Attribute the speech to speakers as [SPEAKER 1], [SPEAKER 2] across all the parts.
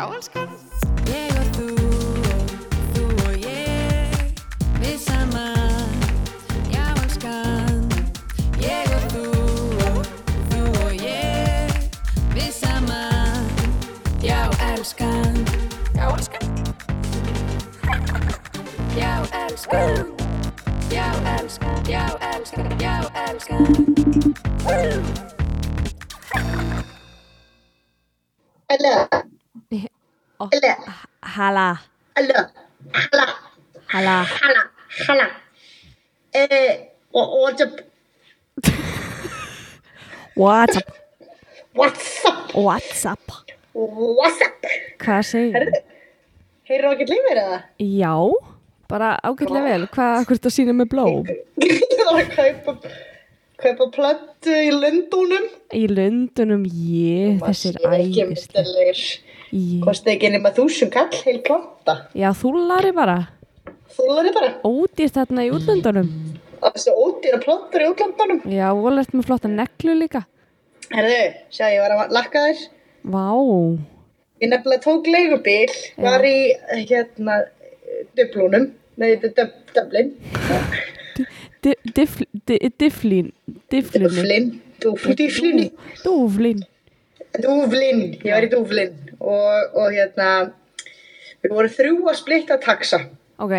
[SPEAKER 1] Já, elskan. Ég og þú og þú og ég, við saman. Já, elskan. Ég og þú og þú og ég, við saman. Já, elskan. Já, elskan. Já, elskan. Já, elskan. Já, elskan. Já, elskan.
[SPEAKER 2] Eh, wha- what's up?
[SPEAKER 3] What's up?
[SPEAKER 2] What's up?
[SPEAKER 3] What's up?
[SPEAKER 2] What's up?
[SPEAKER 3] Hvað segir
[SPEAKER 2] Herðu, heyrðu ágætt lífið eða?
[SPEAKER 3] Já, bara ágætlega vel. Hvað, akkur þetta sýnir með bló?
[SPEAKER 2] Ég var að kaupa, kaupa plöttu í Lundunum.
[SPEAKER 3] Í Lundunum, ég, þessir æðist.
[SPEAKER 2] Kosti ekki nema þúsund kall heil planta.
[SPEAKER 3] Já, þú lari bara.
[SPEAKER 2] Þúlari bara.
[SPEAKER 3] Ódýrt þarna í útlöndunum.
[SPEAKER 2] Þessi ódýra plöntur í útlandunum.
[SPEAKER 3] Já, volert með flotta neglu líka.
[SPEAKER 2] Herðu, sjá ég var að lakka þér.
[SPEAKER 3] Vá,
[SPEAKER 2] Ég nefnilega tók leigubíl, var í hérna
[SPEAKER 3] difl- di- difflín, difflinu.
[SPEAKER 2] Dublin, Duf- Duflin,
[SPEAKER 3] Dúflín.
[SPEAKER 2] Duflin, ég var í Duflin og, og hérna, við vorum þrjú að splitta taxa
[SPEAKER 3] Ok,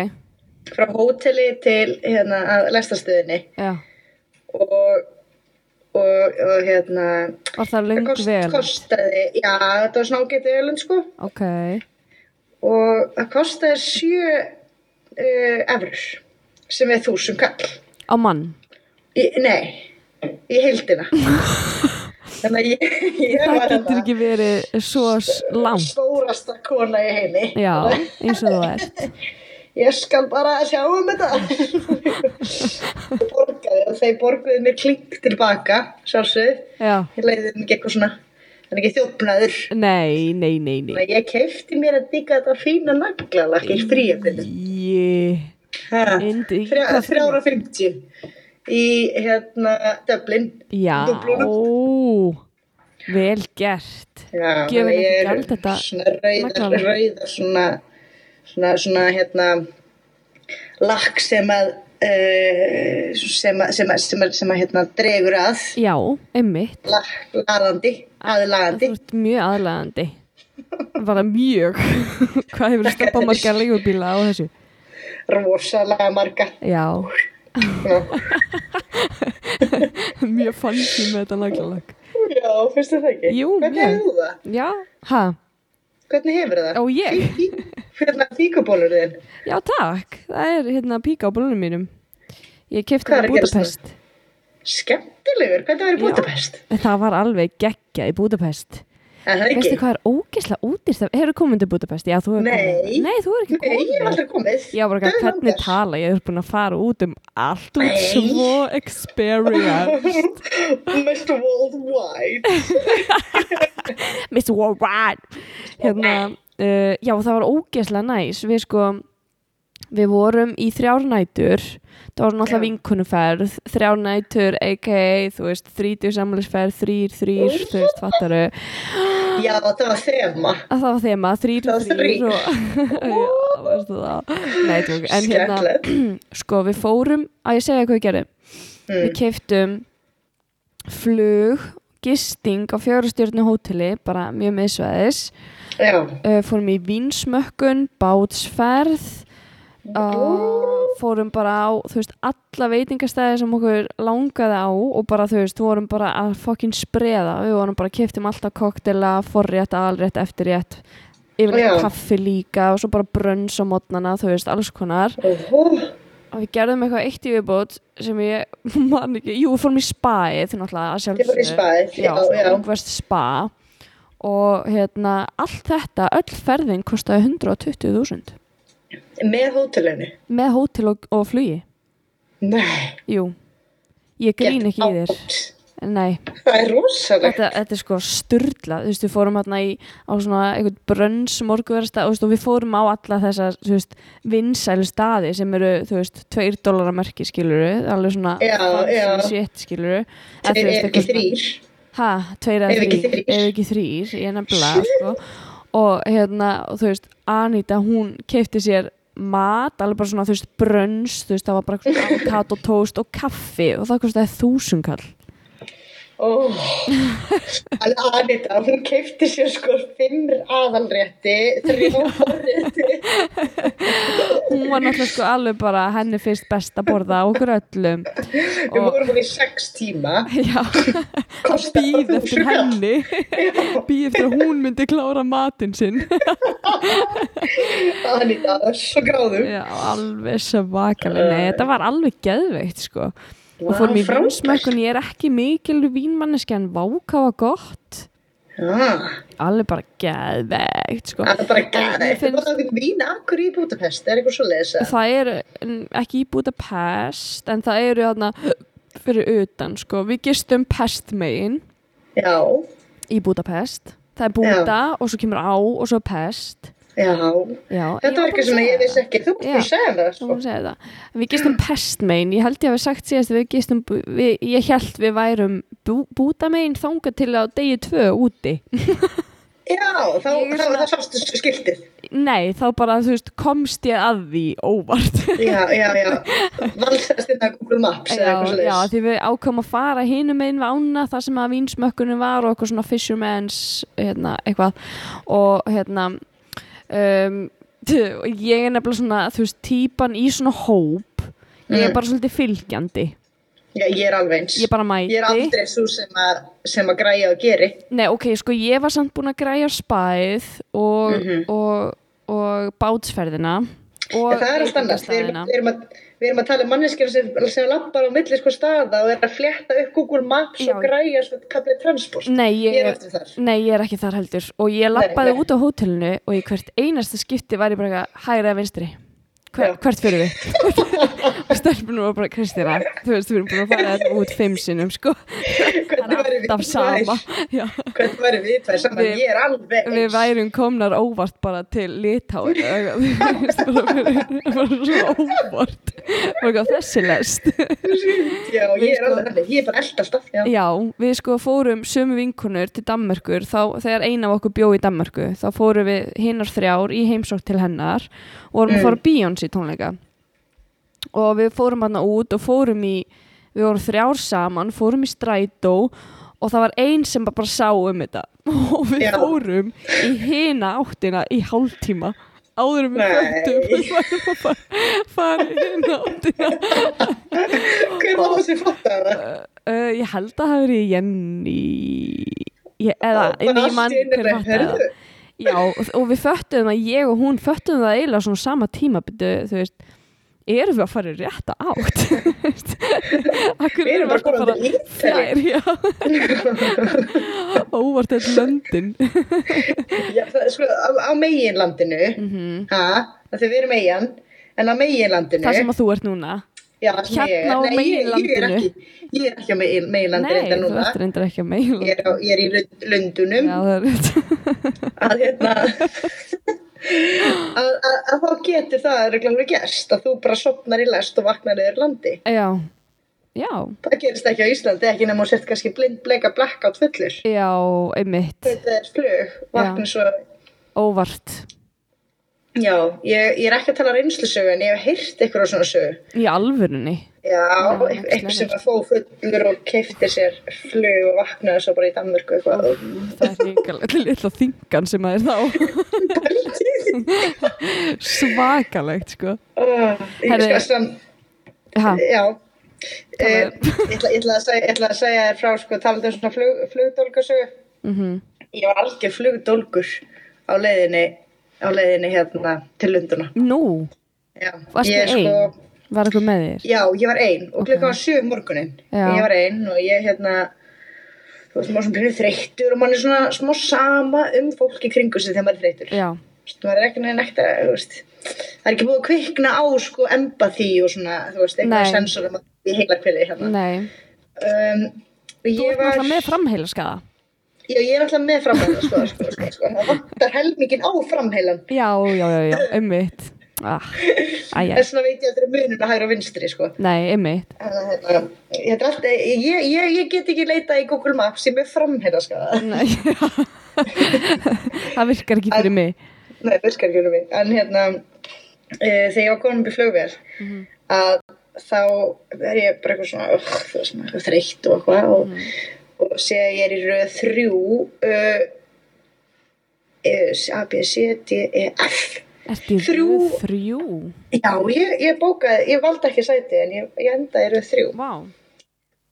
[SPEAKER 2] frá hóteli til hérna að lestastöðinni
[SPEAKER 3] já.
[SPEAKER 2] og, og, og hérna,
[SPEAKER 3] Var það löng
[SPEAKER 2] kost,
[SPEAKER 3] vel?
[SPEAKER 2] kostaði, já, þetta var svona ágætið ölund sko
[SPEAKER 3] Ok,
[SPEAKER 2] og það kostaði sjö uh, efrur sem er þúsund kall.
[SPEAKER 3] á mann.
[SPEAKER 2] Í, nei, í heildina. Þannig að ég, ég
[SPEAKER 3] Það getur ekki verið svo langt.
[SPEAKER 2] stórasta kona í heimi.
[SPEAKER 3] Já, eins og þú ert.
[SPEAKER 2] Ég skal bara sjá um þetta. Borgaði og þeir borguði mér klink tilbaka, sjálfsögð.
[SPEAKER 3] Já,
[SPEAKER 2] Ég leiði mér ekki eitthvað svona, þannig ekki þjófnaður.
[SPEAKER 3] nei, nei, nei, nei.
[SPEAKER 2] Ég keifti mér að digga þetta fína naglalakk í fríöfninu. Þrjára 50 í hérna Dublin.
[SPEAKER 3] já,
[SPEAKER 2] Dublunum.
[SPEAKER 3] vel gert.
[SPEAKER 2] Já, þannig
[SPEAKER 3] ekki
[SPEAKER 2] ég
[SPEAKER 3] gjald þetta
[SPEAKER 2] svona rauðar, rauðar svona, svona, svona hérna lakk sem að uh, sem að, sem að, sem að, sem að hérna dregur að
[SPEAKER 3] Já, einmitt.
[SPEAKER 2] lakk, laðandi, aðlagandi
[SPEAKER 3] Þú ert mjög aðlæðandi. Bara mjög. Hvað hefur stoppað marga leigubíla á þessu?
[SPEAKER 2] rosalega marga
[SPEAKER 3] Já, mjög fancy með þetta naglalakk.
[SPEAKER 2] Já, finnst þið það ekki?
[SPEAKER 3] Jú,
[SPEAKER 2] Hvernig hefur það?
[SPEAKER 3] Já, ha?
[SPEAKER 2] Hvernig hefur það?
[SPEAKER 3] Ó, ég?
[SPEAKER 2] Hérna fíkubólur þinn
[SPEAKER 3] Já, takk. Það er hérna píka á bólunum mínum. Ég kefti það
[SPEAKER 2] að gerast
[SPEAKER 3] Budapest.
[SPEAKER 2] Skemmtilegur, hvernig var í
[SPEAKER 3] Já.
[SPEAKER 2] Budapest?
[SPEAKER 3] Það var alveg geggjað í Budapest. Veistu
[SPEAKER 2] ekki?
[SPEAKER 3] hvað er ógeðslega útist? Hefur komin til Budapest? Já, þú hefur
[SPEAKER 2] Nei.
[SPEAKER 3] komin. Nei, þú hefur ekki
[SPEAKER 2] Nei,
[SPEAKER 3] komin.
[SPEAKER 2] ég hef aldrei komið
[SPEAKER 3] Já, bara hvað, hvernig tala? Ég hef búin að fara út um allt út
[SPEAKER 2] Nei.
[SPEAKER 3] svo experience.
[SPEAKER 2] Mr. Worldwide
[SPEAKER 3] Mr. Worldwide. Hérna, uh, já, það var ógeðslega næs. Við sko, við vorum í þrjár nætur. Það var náttúrulega vinkunuferð, þrjár nætur, a.k.a. þú veist, þrítur samlisferð, þrýr, þrýr, þú veist, fattaru.
[SPEAKER 2] Já, það var þema
[SPEAKER 3] að það var þema, þrýr þrýr og já, veistu það tók, en hérna, sko við fórum að ég segja hvað við
[SPEAKER 2] mm.
[SPEAKER 3] keiftum flug gisting á fjárastjörnu hóteli bara mjög miðsvæðis
[SPEAKER 2] Já,
[SPEAKER 3] uh, fórum í vinsmökkun bátsferð uh, fórum bara á þú veist, alla veitingastæði sem okkur langaði á og bara þú veist, vorum bara að fokkin spreða, við vorum bara keftum alltaf koktela, forrétt, alrétt, eftirrétt yfirleitt
[SPEAKER 2] Já.
[SPEAKER 3] kaffi líka og svo bara brönns á mótnana, þú veist, alls konar.
[SPEAKER 2] Óhó.
[SPEAKER 3] og við gerðum eitthvað eitt í viðbót sem ég man ekki, jú, fórum í spaið náttúrulega, að
[SPEAKER 2] spaið,
[SPEAKER 3] já, ungverst spa. Og hérna, allt þetta öll ferðin kostaði 120.000
[SPEAKER 2] Með hótelinu?
[SPEAKER 3] Með hótel og, og flugi?
[SPEAKER 2] Nei.
[SPEAKER 3] Jú, ég grín ekki í þér.
[SPEAKER 2] out.
[SPEAKER 3] nei,
[SPEAKER 2] Það er rosalegt.
[SPEAKER 3] Þetta, þetta er sko styrla þú veist, við fórum hérna í á svona einhvern brönns morguversta og við fórum á alla þessar, þú veist vinsælu staði sem eru, þú veist, tveir dólarar merki skiluru, alveg svona
[SPEAKER 2] já.
[SPEAKER 3] shit skiluru
[SPEAKER 2] Þeir eru ekki þrýr
[SPEAKER 3] Ha, tveir eða
[SPEAKER 2] ekki
[SPEAKER 3] þrýr, ef ekki þrýr, ég nefnilega, sko. og hérna, og þú veist Anita, hún keipti sér mat, alveg bara svona, þú veist, brönns þú veist, það var bara avokado toast og kaffi og það kostiði þúsunkall
[SPEAKER 2] En Anita, hún keipti sér sko fimm aðalrétti, þrjá forrétti.
[SPEAKER 3] hún var náttúrulega sko alveg bara henni fyrst best að borða okkur öllum.
[SPEAKER 2] Við vorum hún í sex tíma,
[SPEAKER 3] býð eftir henni. Býð eftir að hún myndi klára matinn sinn.
[SPEAKER 2] Anita, það er svo gráðum.
[SPEAKER 3] já, alveg svakalega nei, þetta var alveg geðveikt sko og fórum í vinsmökkun ég er ekki mikil vínmanneski en vákáa gott.
[SPEAKER 2] Ah,
[SPEAKER 3] alveg bara geðveikt sko.
[SPEAKER 2] Er bara Þetta
[SPEAKER 3] finnst-
[SPEAKER 2] það vín akkur í Budapest, er eitthvað svo lesa?
[SPEAKER 3] það er ekki í Budapest en það eru þarna fyrir utan sko, við gistum pestmegin.
[SPEAKER 2] Já,
[SPEAKER 3] í Budapest. Það er Buda og svo kemur á og svo pest
[SPEAKER 2] já.
[SPEAKER 3] Já,
[SPEAKER 2] Þetta var eitthvað sem ég vissi ekki. Þú búið að segja það,
[SPEAKER 3] Svo
[SPEAKER 2] sko.
[SPEAKER 3] má segja það. Við gistum pestmein, ég held ég hafi sagt síðast að við gistum, við, ég held við værum bú, bútamein þangað til á degi tvö úti.
[SPEAKER 2] Já, þá, þá sástu skiltið.
[SPEAKER 3] Nei, þá bara, þú veist, komst ég að því óvart.
[SPEAKER 2] Já, já, já. Valsast inn að Google Maps
[SPEAKER 3] já, já, því við ákvæmum að fara hinum einn við ána þar sem að vínsmökkunum var og eitthvað svona fisherman's, hérna, eitthvað og hérna um, ég er nefnilega svona, þú veist, típan í svona hóp, ég er
[SPEAKER 2] Mm.
[SPEAKER 3] bara svolítið fylgjandi.
[SPEAKER 2] Já, ég er alveg eins.
[SPEAKER 3] Ég bara mæti.
[SPEAKER 2] Ég er aldrei svo sem að, sem að græja og geri.
[SPEAKER 3] Nei, ok, sko ég var samt búin að græja spæð og,
[SPEAKER 2] Mhm.
[SPEAKER 3] og, og bátsferðina og
[SPEAKER 2] En það er allt annað. Við erum, erum, að, við erum að tala um manneskjur sem, sem lappar á milli sko staða og er að flétta upp Google Maps
[SPEAKER 3] Já.
[SPEAKER 2] og græja svona kaplið transport.
[SPEAKER 3] Nei, ég,
[SPEAKER 2] Ég er
[SPEAKER 3] nei, ég er ekki þar heldur og ég lappaði út á hótelinu og í hvert einasta skipti var ég bara hægri eða vinstri Hver, hvert fyrir við og stelpunum var bara Kristina þú veist, við erum búin að fara þetta út fimm sinnum sko, það
[SPEAKER 2] Hvernig
[SPEAKER 3] er
[SPEAKER 2] væri við
[SPEAKER 3] sama.
[SPEAKER 2] Hvernig væri við tvær saman?
[SPEAKER 3] Við-
[SPEAKER 2] Ég er alveg
[SPEAKER 3] við
[SPEAKER 2] eins.
[SPEAKER 3] værum komnar óvart bara til litáin bara svo óvart eitthvað þessi lest
[SPEAKER 2] Já, ég
[SPEAKER 3] Við
[SPEAKER 2] er alveg. Ég er bara eld alltaf. Já.
[SPEAKER 3] Já, við sko fórum sömu vinkunur til Danmörkur þá þegar eina af okkur bjó í Danmörku þá fórum við hinnar þrjár í heimsókn til hennar og vorum að
[SPEAKER 2] Mm.
[SPEAKER 3] fara á Beyoncé tónleika og við fórum hann út og fórum í við vorum þrjár saman, fórum í strætó og það var ein sem bara sá um þetta og við
[SPEAKER 2] Já.
[SPEAKER 3] fórum í hina áttina í hálftíma áður en við föttum við varum að fara, fara í hina áttina
[SPEAKER 2] Hver var það sem fattaði það?
[SPEAKER 3] uh, ég held að það hafi verið Jenny ég, eða
[SPEAKER 2] bara
[SPEAKER 3] ég
[SPEAKER 2] allt
[SPEAKER 3] man
[SPEAKER 2] í einu
[SPEAKER 3] hver fattaði það. Já, og, við föttuðum að ég og hún föttuðum það eiginlega svona sama tíma þú veist, erum við að fara í rétta átt? Akkur
[SPEAKER 2] Við erum bara komin til
[SPEAKER 3] fjær, já. Óvart þetta löndin.
[SPEAKER 2] Já, það, sko, á, á meginlandinu,
[SPEAKER 3] Mhm.
[SPEAKER 2] ha, það þegar við erum eigin, en á meginlandinu,
[SPEAKER 3] það sem að þú ert núna
[SPEAKER 2] já,
[SPEAKER 3] hérna á
[SPEAKER 2] nei, ég, ég er
[SPEAKER 3] meginlandinu.
[SPEAKER 2] ekki, á megin, meginlandinu
[SPEAKER 3] nei,
[SPEAKER 2] þetta
[SPEAKER 3] þú ert reyndar ekki að meila
[SPEAKER 2] ég er, á, í Lund- Lundunum,
[SPEAKER 3] já, það er rétt.
[SPEAKER 2] Að hérna, að, að, að þá getur það reglulega gerst, að þú bara sopnar í lest og vaknar yfir landi.
[SPEAKER 3] já, já,
[SPEAKER 2] Það gerist ekki á Íslandi, ekki nema þú sért kannski blind, bleika, blackout fullur.
[SPEAKER 3] já, einmitt.
[SPEAKER 2] Þetta er flug, vaknar svo
[SPEAKER 3] óvart
[SPEAKER 2] Já, ég, ég er ekki að tala reynslusögu en ég hef heyrt ykkur á svona sögu.
[SPEAKER 3] í alvörunni
[SPEAKER 2] Já, eitthvað sem að fó fullur og keifti sér flug og vaknaði svo bara í Danmörku eitthvað.
[SPEAKER 3] það er ríkalegt lilla þingan sem að er þá svakalegt sko
[SPEAKER 2] Oh, ég
[SPEAKER 3] Herri-
[SPEAKER 2] skal
[SPEAKER 3] ha,
[SPEAKER 2] já. Eh, ég, ætla, að segja, þér frá sko, talandi um svona flug, flugdólgasögu.
[SPEAKER 3] mm
[SPEAKER 2] Ég var algjör flugdólgur á leiðinni, á leiðinni hérna til Lunduna.
[SPEAKER 3] nú,
[SPEAKER 2] Já,
[SPEAKER 3] varstu
[SPEAKER 2] ég,
[SPEAKER 3] ein
[SPEAKER 2] sko,
[SPEAKER 3] var eitthvað með þér
[SPEAKER 2] Já, ég var ein og
[SPEAKER 3] Ok.
[SPEAKER 2] klukkan var sjö um morgunin.
[SPEAKER 3] Já.
[SPEAKER 2] Ég var ein og ég hérna, þú veist, maður svona pínu þreyttur og maður er svona smá sama um fólk í kringu sig þegar maður er þreyttur.
[SPEAKER 3] já,
[SPEAKER 2] Þú veist, maður er ekki neina ekkert að, þú veist, það er ekki búið að kvikna á sko empathy og svona, þú veist, einhverja sensorum í heila kvili hérna.
[SPEAKER 3] nei
[SPEAKER 2] Um,
[SPEAKER 3] þú
[SPEAKER 2] ég
[SPEAKER 3] ert
[SPEAKER 2] var,
[SPEAKER 3] náttúrulega með framheila skaða
[SPEAKER 2] já, ég er alltaf með framheilan, sko, sko, sko, sko, það vantar helmingin á framheilan.
[SPEAKER 3] já, já, já, já, ummitt ah,
[SPEAKER 2] þess vegna veit ég að þetta er munum að hægra og vinstri sko.
[SPEAKER 3] nei,
[SPEAKER 2] Þannig að, hérna, ég, ég, ég, ég get ekki leita í Google Maps ég er með framherra sko.
[SPEAKER 3] Nei, það virkar ekki fyrir mig
[SPEAKER 2] Nei, virkar ekki fyrir mig. En hérna, e, þegar ég var komin upp í flugvél, að þá er ég bara eitthvað svona, veist, svona þreytt og eitthvað og, og sé að ég er í röð þrjú, uh, e, A, B, C, D, E, F.
[SPEAKER 3] Ertu í röð þrjú?
[SPEAKER 2] Já, ég, ég bókaði, ég valdi ekki sæti en ég, ég endaði í röð þrjú.
[SPEAKER 3] Vá,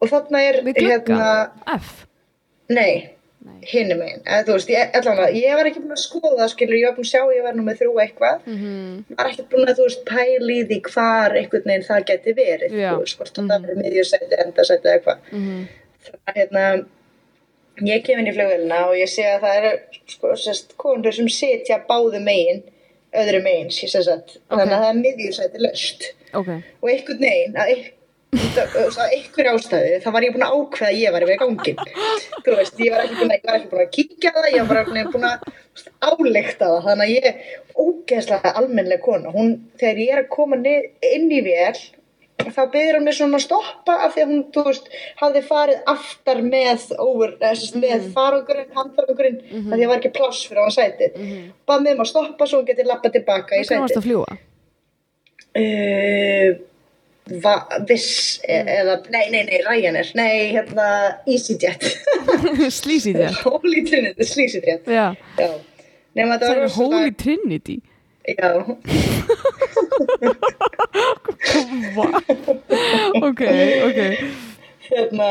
[SPEAKER 2] Og þarna er, hérna,
[SPEAKER 3] F
[SPEAKER 2] nei,
[SPEAKER 3] Nei.
[SPEAKER 2] hinum megin. Eða, þú veist, ég, allan, ég var ekki búin að skoða, skilur, ég var búin að sjá, ég var nú með þrjú eitthvað.
[SPEAKER 3] Mhm.
[SPEAKER 2] var ekki búin að veist pæli því hvar einhvern veginn það geti verið veist hvort mm það verið miðjursæti, endarsæti eða eitthvað
[SPEAKER 3] Mhm.
[SPEAKER 2] þannig að hérna ég kem inn í flugvélina og ég sé að það eru sko konur sem sitja báðu megin öðru megin sagt. Þannig að það er miðjursæti löst
[SPEAKER 3] Ok,
[SPEAKER 2] og einhvern veginn að einhverju ástæðu þá var ég búin að ákveða að ég var með gangin þú veist, ég var ekki búin að, ekki búin að kíkja það, ég var bara búin að, álykta það, þannig að ég ógeðslega almennlega kona, hún þegar ég er að koma inn í vél þá byrður hann mig svona að stoppa af því að hún, þú veist, hafði farið aftar með over, eða sérst með farangurinn, handfarangurinn, mm -hmm. að því að var ekki pláss fyrir hann sætið, mm -hmm. bað með um að stoppa svo hún geti lappað tilbaka í
[SPEAKER 3] hvernig varst
[SPEAKER 2] sætið.
[SPEAKER 3] að fljúa?
[SPEAKER 2] uh, va, viss e eða, nei, nei, nei, Ryanair. Nei, hérna, EasyJet.
[SPEAKER 3] Þér
[SPEAKER 2] Holy Trinity, EasyJet
[SPEAKER 3] Já,
[SPEAKER 2] já, nema
[SPEAKER 3] það
[SPEAKER 2] það
[SPEAKER 3] er Holy Trinity?
[SPEAKER 2] Já,
[SPEAKER 3] Ok, ok.
[SPEAKER 2] Hérna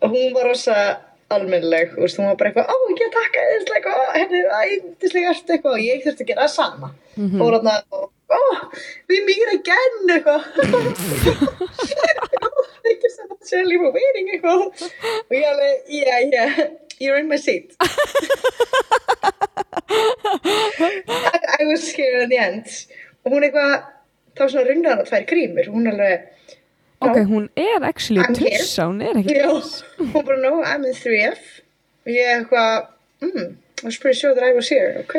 [SPEAKER 2] hún var rosa almennleg þú veist, hún var bara eitthvað, ó, ég takka eitthvað, ó, henni, ændislega ertu eitthvað og ég þurfti að gera það sama. Fór hérna og, ó, við mýra genn eitthvað. You so much Ellie for waiting eitthvað. Og ég alveg, yeah, yeah you're in my seat. I, I was here in the end. Og hún eitthvað þá svona runnaði hana tvær grímur. Hún alveg
[SPEAKER 3] Ok, hún er actually tussa, hún er ekki
[SPEAKER 2] Já, hún bara, no, I'm in 3F og ég eitthvað, mm, I was pretty sure that I was here, ok.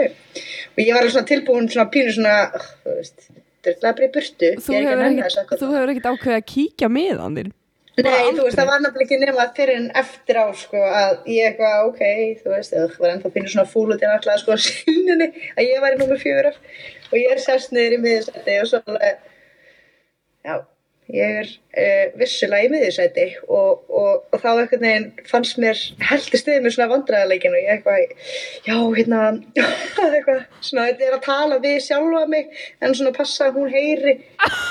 [SPEAKER 2] Og ég var alveg svona tilbúin svona pínu svona þú veist, þetta er bara í burtu.
[SPEAKER 3] Þú hefur ekkert, ákveðið að kíkja með hann þinn
[SPEAKER 2] Nei, þú veist, það var nefnilega ekki nema fyrir en eftir á, sko, að ég eitthvað, ok, þú veist, það var ennþá pínu svona fúl út í náttúrulega, sko, síninni að ég væri númer fjögur. Og ég er sest niður í miðisæti og svo já, ég er uh, vissulega í miðjusæti og, og, og þá einhvern veginn fannst mér heldur stuðið mér svona vandræðaleikin og ég eitthvað, já, hérna eitthvað, svona, þetta er að tala við sjálfa mig, en svona passa að hún heyri,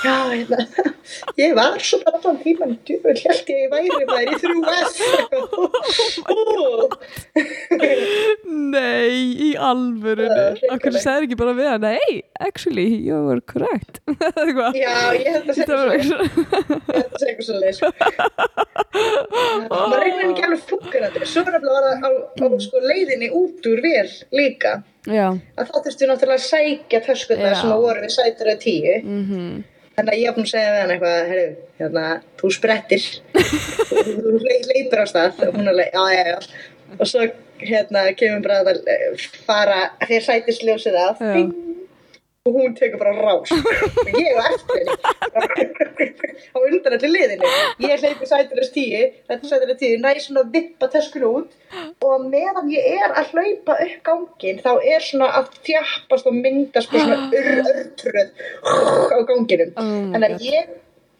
[SPEAKER 2] já, hérna ég var svo bara allan tíman djúvel, held ég að væri maður í þrjú S
[SPEAKER 3] Nei, í alvörunni.
[SPEAKER 2] Hrikalegt.
[SPEAKER 3] segir ekki bara við hann Hey, actually, you were correct.
[SPEAKER 2] Já, ég held að segja
[SPEAKER 3] ekki
[SPEAKER 2] svo
[SPEAKER 3] svo
[SPEAKER 2] að segja eitthvað svo leið maður reynir ekki alveg fúkkanandi svo er nefnilega var það á, á sko, leiðinni út úr vel líka.
[SPEAKER 3] Já,
[SPEAKER 2] að þá þurftu náttúrulega að sækja töskurnar
[SPEAKER 3] Já.
[SPEAKER 2] sem að voru við sætur að tíu.
[SPEAKER 3] Mhm.
[SPEAKER 2] Þannig að ég að segja við hann eitthvað herru, hérna, þú sprettir. Þú, þú le- leipur á stað og hún er leið, já, já, já. Og svo hérna kemur bara að fara þegar sætisljósið af.
[SPEAKER 3] Já.
[SPEAKER 2] bing, og hún tekur bara rás. Og ég á eftir. Henni á undan allir liðinu. Ég hleypi sætilast tíu. Þetta sætilast tíu, næ svona að vippa töskun út. Og meðan ég er að hlaupa upp gangin þá er svona að þjappast og myndast svona ör, örtröð á ganginum.
[SPEAKER 3] Oh
[SPEAKER 2] þannig að ég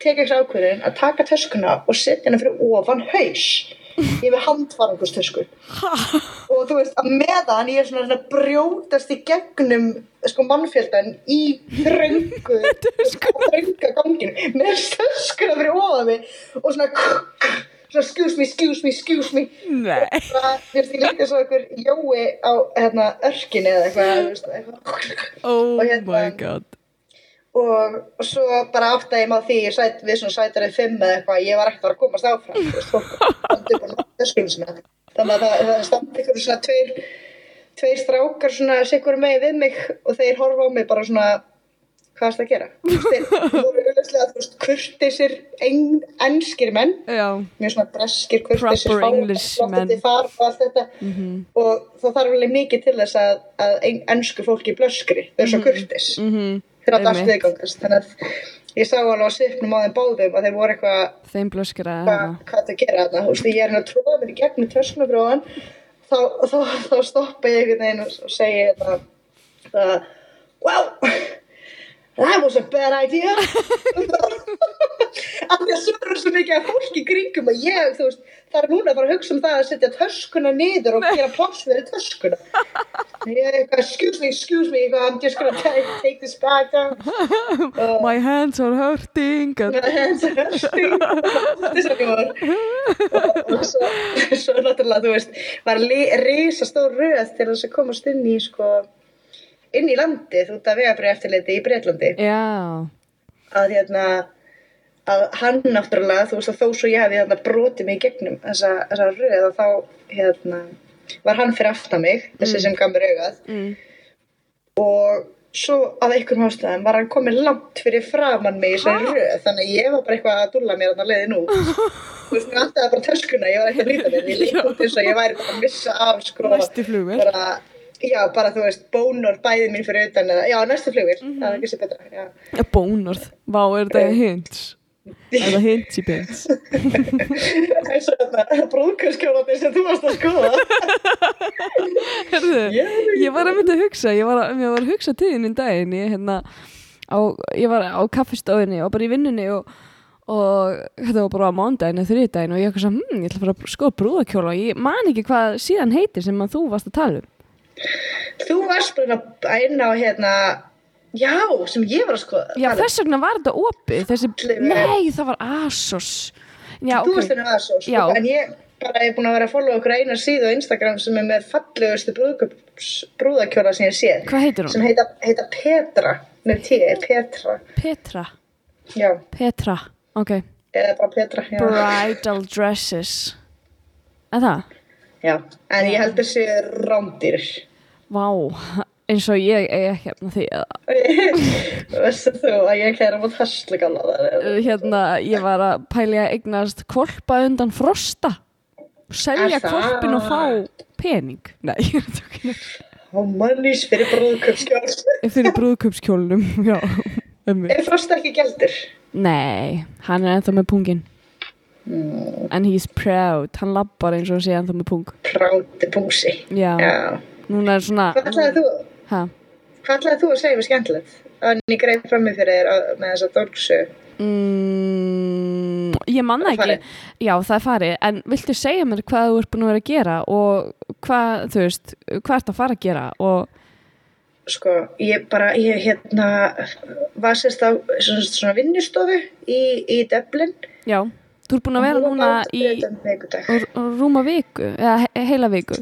[SPEAKER 2] tek ekki ákveðin að taka töskuna og setja hana fyrir ofan haus ég er með handfarangustösku og þú veist að meðan ég er svona, svona brjótast í gegnum sko mannfjöldan í þröngu þrönga ganginu með töskuna fyrir ofan mig og svona svona excuse me, excuse me, excuse me.
[SPEAKER 3] Nei.
[SPEAKER 2] Bara, þú veist, ég líka svo einhver jói á hérna örkinni eða eitthvað, eitthvað.
[SPEAKER 3] Oh
[SPEAKER 2] Og hérna-
[SPEAKER 3] my god
[SPEAKER 2] og svo bara áttaði ég maður því ég sæt, við svona sætarið fimm eða eitthvað ég var ekkert að að komast áfram þannig að það, standi ykkur svona tveir tveir strákar svona sikkur með við mig og þeir horfa á mig bara svona hvað er það að gera? Þú voru auðvitað þú veist kurtisir en, enskir menn
[SPEAKER 3] Já,
[SPEAKER 2] mjög svona breskir kurtisir
[SPEAKER 3] menn.
[SPEAKER 2] far og það þarf alveg mikið til þess að, að en, ensku fólki blöskri þau eru svo kurtis
[SPEAKER 3] mhm
[SPEAKER 2] þeir áttu allt viðgangast þannig að ég sá alveg á svipnum á þeim báðum að þeir voru eitthvað
[SPEAKER 3] þeim blöskra
[SPEAKER 2] hvað hvað það gera þarna? Þú veist, ég er hérna að mér í gegnum töskunabróðan þá, þá, þá stoppa ég einhvern veginn og, segi hérna uh, wow that was a bad idea af því að svo er svo mikið af fólki í kringum og ég, þú veist, það er núna að fara að hugsa um það að setja töskuna niður og gera pláss fyrir töskuna. Ég excuse me, excuse me I'm just gonna take, take this back down. Og
[SPEAKER 3] my hands are hurting.
[SPEAKER 2] Þess að ég var og svo, svo náttúrulega þú veist var risa stór röð til þess að komast inn í sko inn í landið út af vegabrið eftirliti í Breitlandi
[SPEAKER 3] já,
[SPEAKER 2] að hérna að hann náttúrulega, þú veist að þó svo ég hefði hérna brotið mig í gegnum þessa, þessa röð og þá hérna var hann fyrir aftan mig, þessi sem gaf mér augað.
[SPEAKER 3] Mm.
[SPEAKER 2] og svo af einhverjum ástæðum var hann komin langt fyrir framann mig í þessari röð þannig að ég var bara eitthvað að dúlla mér að leiði nú þú veist, mér vantaði bara töskuna ég var ekki að líta mér, ég líkt út eins og ég væri bara að missa af bara, já, bara þú veist, bónor bæði mín fyrir utan eða, já, næstu flugvél,
[SPEAKER 3] Mhm.
[SPEAKER 2] það er ekki sér betra já.
[SPEAKER 3] bónorð, vá, er þetta hints það hints í bins
[SPEAKER 2] eins og þetta brúðkjörskjólandi sem þú varst að skoða.
[SPEAKER 3] Herðu,
[SPEAKER 2] Ég-
[SPEAKER 3] var að mynda að hugsa ég var að, ég var að hugsa til þín um daginn. Ég, hérna, á, ég var á kaffistofinni og bara í vinnunni og, og þetta var bara á mándaginn eða þriðdaginn og ég eitthvað svona, hm, ég ætla að fara að skoða brúðakjóla og ég man ekki hvað síðan heitir sem að þú varst að tala um.
[SPEAKER 2] Þú varst bara að inn á hérna já, sem ég var að skoða.
[SPEAKER 3] Já, þess vegna var þetta opið þessi, Nei, það var Asos. Já,
[SPEAKER 2] þú varst
[SPEAKER 3] ok
[SPEAKER 2] henni að svo
[SPEAKER 3] Já.
[SPEAKER 2] sko, en ég bara er búin að vera að followa okkur eina síðu á Instagram sem er með fallegustu brúðakjóla sem ég sé.
[SPEAKER 3] Hvað heitir
[SPEAKER 2] sem
[SPEAKER 3] hún?
[SPEAKER 2] heita, heita Petra með T, Petra.
[SPEAKER 3] Petra.
[SPEAKER 2] Já,
[SPEAKER 3] Petra, ok.
[SPEAKER 2] Eða bara Petra já,
[SPEAKER 3] Bridal dresses. Er það?
[SPEAKER 2] já. en ég held þessi rándir
[SPEAKER 3] Vá, eins og ég eigi ekki hérna því að
[SPEAKER 2] veistu þú að ég kæra mot haslegala
[SPEAKER 3] uh, hérna, ég var að pæli að eignast kvolpa undan frosta. Selja
[SPEAKER 2] Er
[SPEAKER 3] kvolpin og fá pening. Nei, ég er þetta ekki
[SPEAKER 2] og mannís fyrir brúðköpskjól
[SPEAKER 3] fyrir brúðköpskjólnum Já, um
[SPEAKER 2] er frost ekki gældur
[SPEAKER 3] Nei, hann er ennþá með pungin
[SPEAKER 2] Mm.
[SPEAKER 3] and he's proud. Hann lappar eins og sé ennþá með pung.
[SPEAKER 2] Práti pungsi
[SPEAKER 3] Já,
[SPEAKER 2] já.
[SPEAKER 3] núna er svona
[SPEAKER 2] hvað ætlaði þú
[SPEAKER 3] ha,
[SPEAKER 2] hvað ætlaði þú að segja mér skemmtilegt? Að ég greið frammi fyrir þér á- með þessa dórksu
[SPEAKER 3] mm, Ég manna
[SPEAKER 2] Það er
[SPEAKER 3] ekki. Já, það er farið, en viltu segja mér hvað þú ert búin að vera að gera og hvað, þú veist, hvað ert að fara að gera og
[SPEAKER 2] sko, ég bara, ég hérna var sérst á svona, svona vinnustofu í, í Dublin.
[SPEAKER 3] Já, þú ert búin að vera núna í
[SPEAKER 2] vikudag.
[SPEAKER 3] r- rúma viku, eða he heila viku.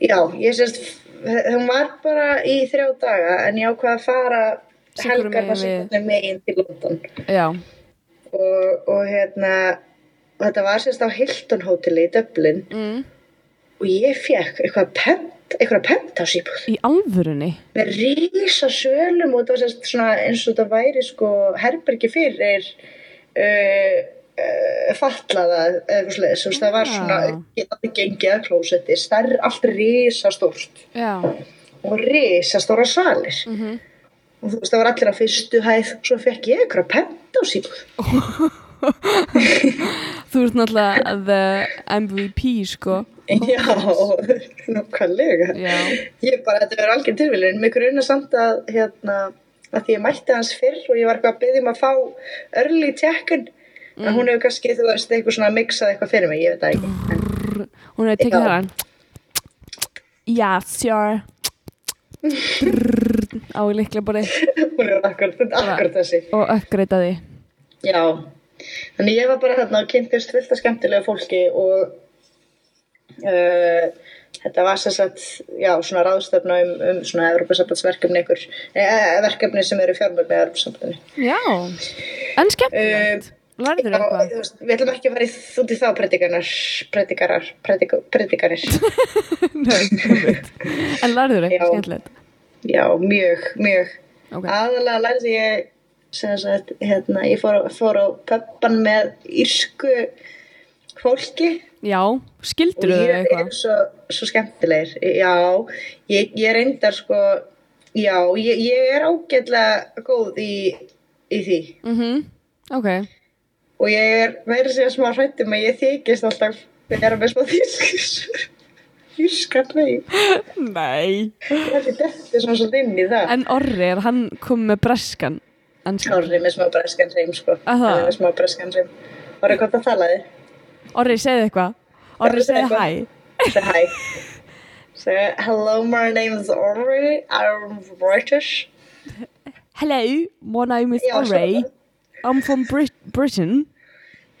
[SPEAKER 2] Já, ég sérst hún var bara í þrjá daga en ég ákvað að fara helgarna sem megin til London.
[SPEAKER 3] Já,
[SPEAKER 2] og, og hérna þetta var sérst á Hilton hóteli í Dublin.
[SPEAKER 3] Mm.
[SPEAKER 2] og ég fekk eitthvað pent eitthvað penthouse íbúð
[SPEAKER 3] í alvörunni?
[SPEAKER 2] Með rísa sölum og það var sérst svona eins og það væri sko herbergi fyrir uh, fatlaða eða eitthvað sliðis, veist það var svona
[SPEAKER 3] Já.
[SPEAKER 2] aðgengi að klósetti, stærri allt rísa stórt
[SPEAKER 3] Já,
[SPEAKER 2] og rísa stóra salir
[SPEAKER 3] mhm.
[SPEAKER 2] Og þú veist það var allir á fyrstu hæð og svo fekk ég eitthvað penthouse íbúð
[SPEAKER 3] Þú ert náttúrulega the MVP, sko.
[SPEAKER 2] Já, nákvæmlega.
[SPEAKER 3] Já,
[SPEAKER 2] ég bara, þetta verður algjör tilvílun mig grunna samt að hérna, að því ég mætti hans fyrr og ég var eitthvað að byggja um að fá early check-in en hún hefur kannski, þú veist, eitthvað svona mixað eitthvað fyrir mig, ég veit það ekki. En,
[SPEAKER 3] hún hefði tekið það Já, sure. Á líklega bara
[SPEAKER 2] hún er akkurat, þessi.
[SPEAKER 3] og uppgreitaði
[SPEAKER 2] já, þannig ég var bara þarna og kynntist fullt af skemmtilegu fólki og uh, þetta var svona ráðstöfna um, um svona Evropasambandsverkefni ykkur, eh, verkefni sem eru fjármögn með Evropasambandinu
[SPEAKER 3] Já, en skemmtilegt Lærður eitthvað
[SPEAKER 2] við ætlum ekki að í út í þá predikanar, predikarar, predika, predikarir.
[SPEAKER 3] Nei. En lærður eitthvað skemmtilegt
[SPEAKER 2] Já, mjög, mjög.
[SPEAKER 3] Ok.
[SPEAKER 2] Aðalega lærði ég, sem sagt, hérna, ég fór, fór á pöppan með írsku fólki
[SPEAKER 3] Já, skildur
[SPEAKER 2] og
[SPEAKER 3] þau
[SPEAKER 2] ég
[SPEAKER 3] eitthvað
[SPEAKER 2] er svo, svo skemmtilegir. Já, ég, ég reyndar sko, já, ég, ég er ágætlega góð í, í því
[SPEAKER 3] Mhm, ok
[SPEAKER 2] og ég er að segja smá hrættum að ég þykist alltaf vera með smá þýskis þýskan veginn.
[SPEAKER 3] Nei.
[SPEAKER 2] Þetta þetta er svona svolítið inn í það.
[SPEAKER 3] En Orri, er hann kom með breskan? Enskan?
[SPEAKER 2] Orri með smá breskan reym sko.
[SPEAKER 3] Að það?
[SPEAKER 2] Orri með smá breskan reym Orri, hvað það talaði?
[SPEAKER 3] Orri, segðu eitthvað. Orri,
[SPEAKER 2] Orri, segðu
[SPEAKER 3] segðu hæ.
[SPEAKER 2] Say hi Say hello, my name is Orri. I'm British.
[SPEAKER 3] Hello, my name is
[SPEAKER 2] Já,
[SPEAKER 3] Orri.
[SPEAKER 2] svona.
[SPEAKER 3] I'm from Brit Britain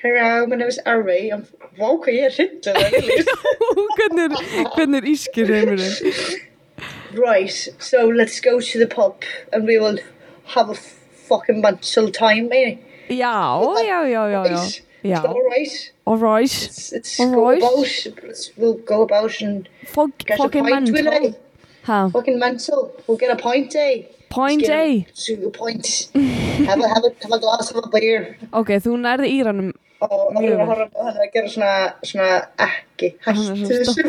[SPEAKER 2] Hello, my name is Orri I'm... Hvað ég hryttu það
[SPEAKER 3] hvernig, er, hvernig er ískir heimurinn?
[SPEAKER 2] Right, so let's go to the pub and we will have a fucking mental time, eh?
[SPEAKER 3] Já, já, já, já, já. Já,
[SPEAKER 2] Alright.
[SPEAKER 3] alright.
[SPEAKER 2] Let's, let's
[SPEAKER 3] All
[SPEAKER 2] go
[SPEAKER 3] right.
[SPEAKER 2] about. Let's, we'll go about and
[SPEAKER 3] Fuck,
[SPEAKER 2] get a
[SPEAKER 3] fucking
[SPEAKER 2] pint, will
[SPEAKER 3] mental.
[SPEAKER 2] I?
[SPEAKER 3] Ha,
[SPEAKER 2] Fucking mental. We'll get a pint, eh?
[SPEAKER 3] Point A.
[SPEAKER 2] To a point. have, a, have, a, have a glass of a beer.
[SPEAKER 3] Ok, þú nærði Íranum.
[SPEAKER 2] Og og hann er að horfa á hann að gera svona, svona ekki.
[SPEAKER 3] Er svo
[SPEAKER 2] þessu.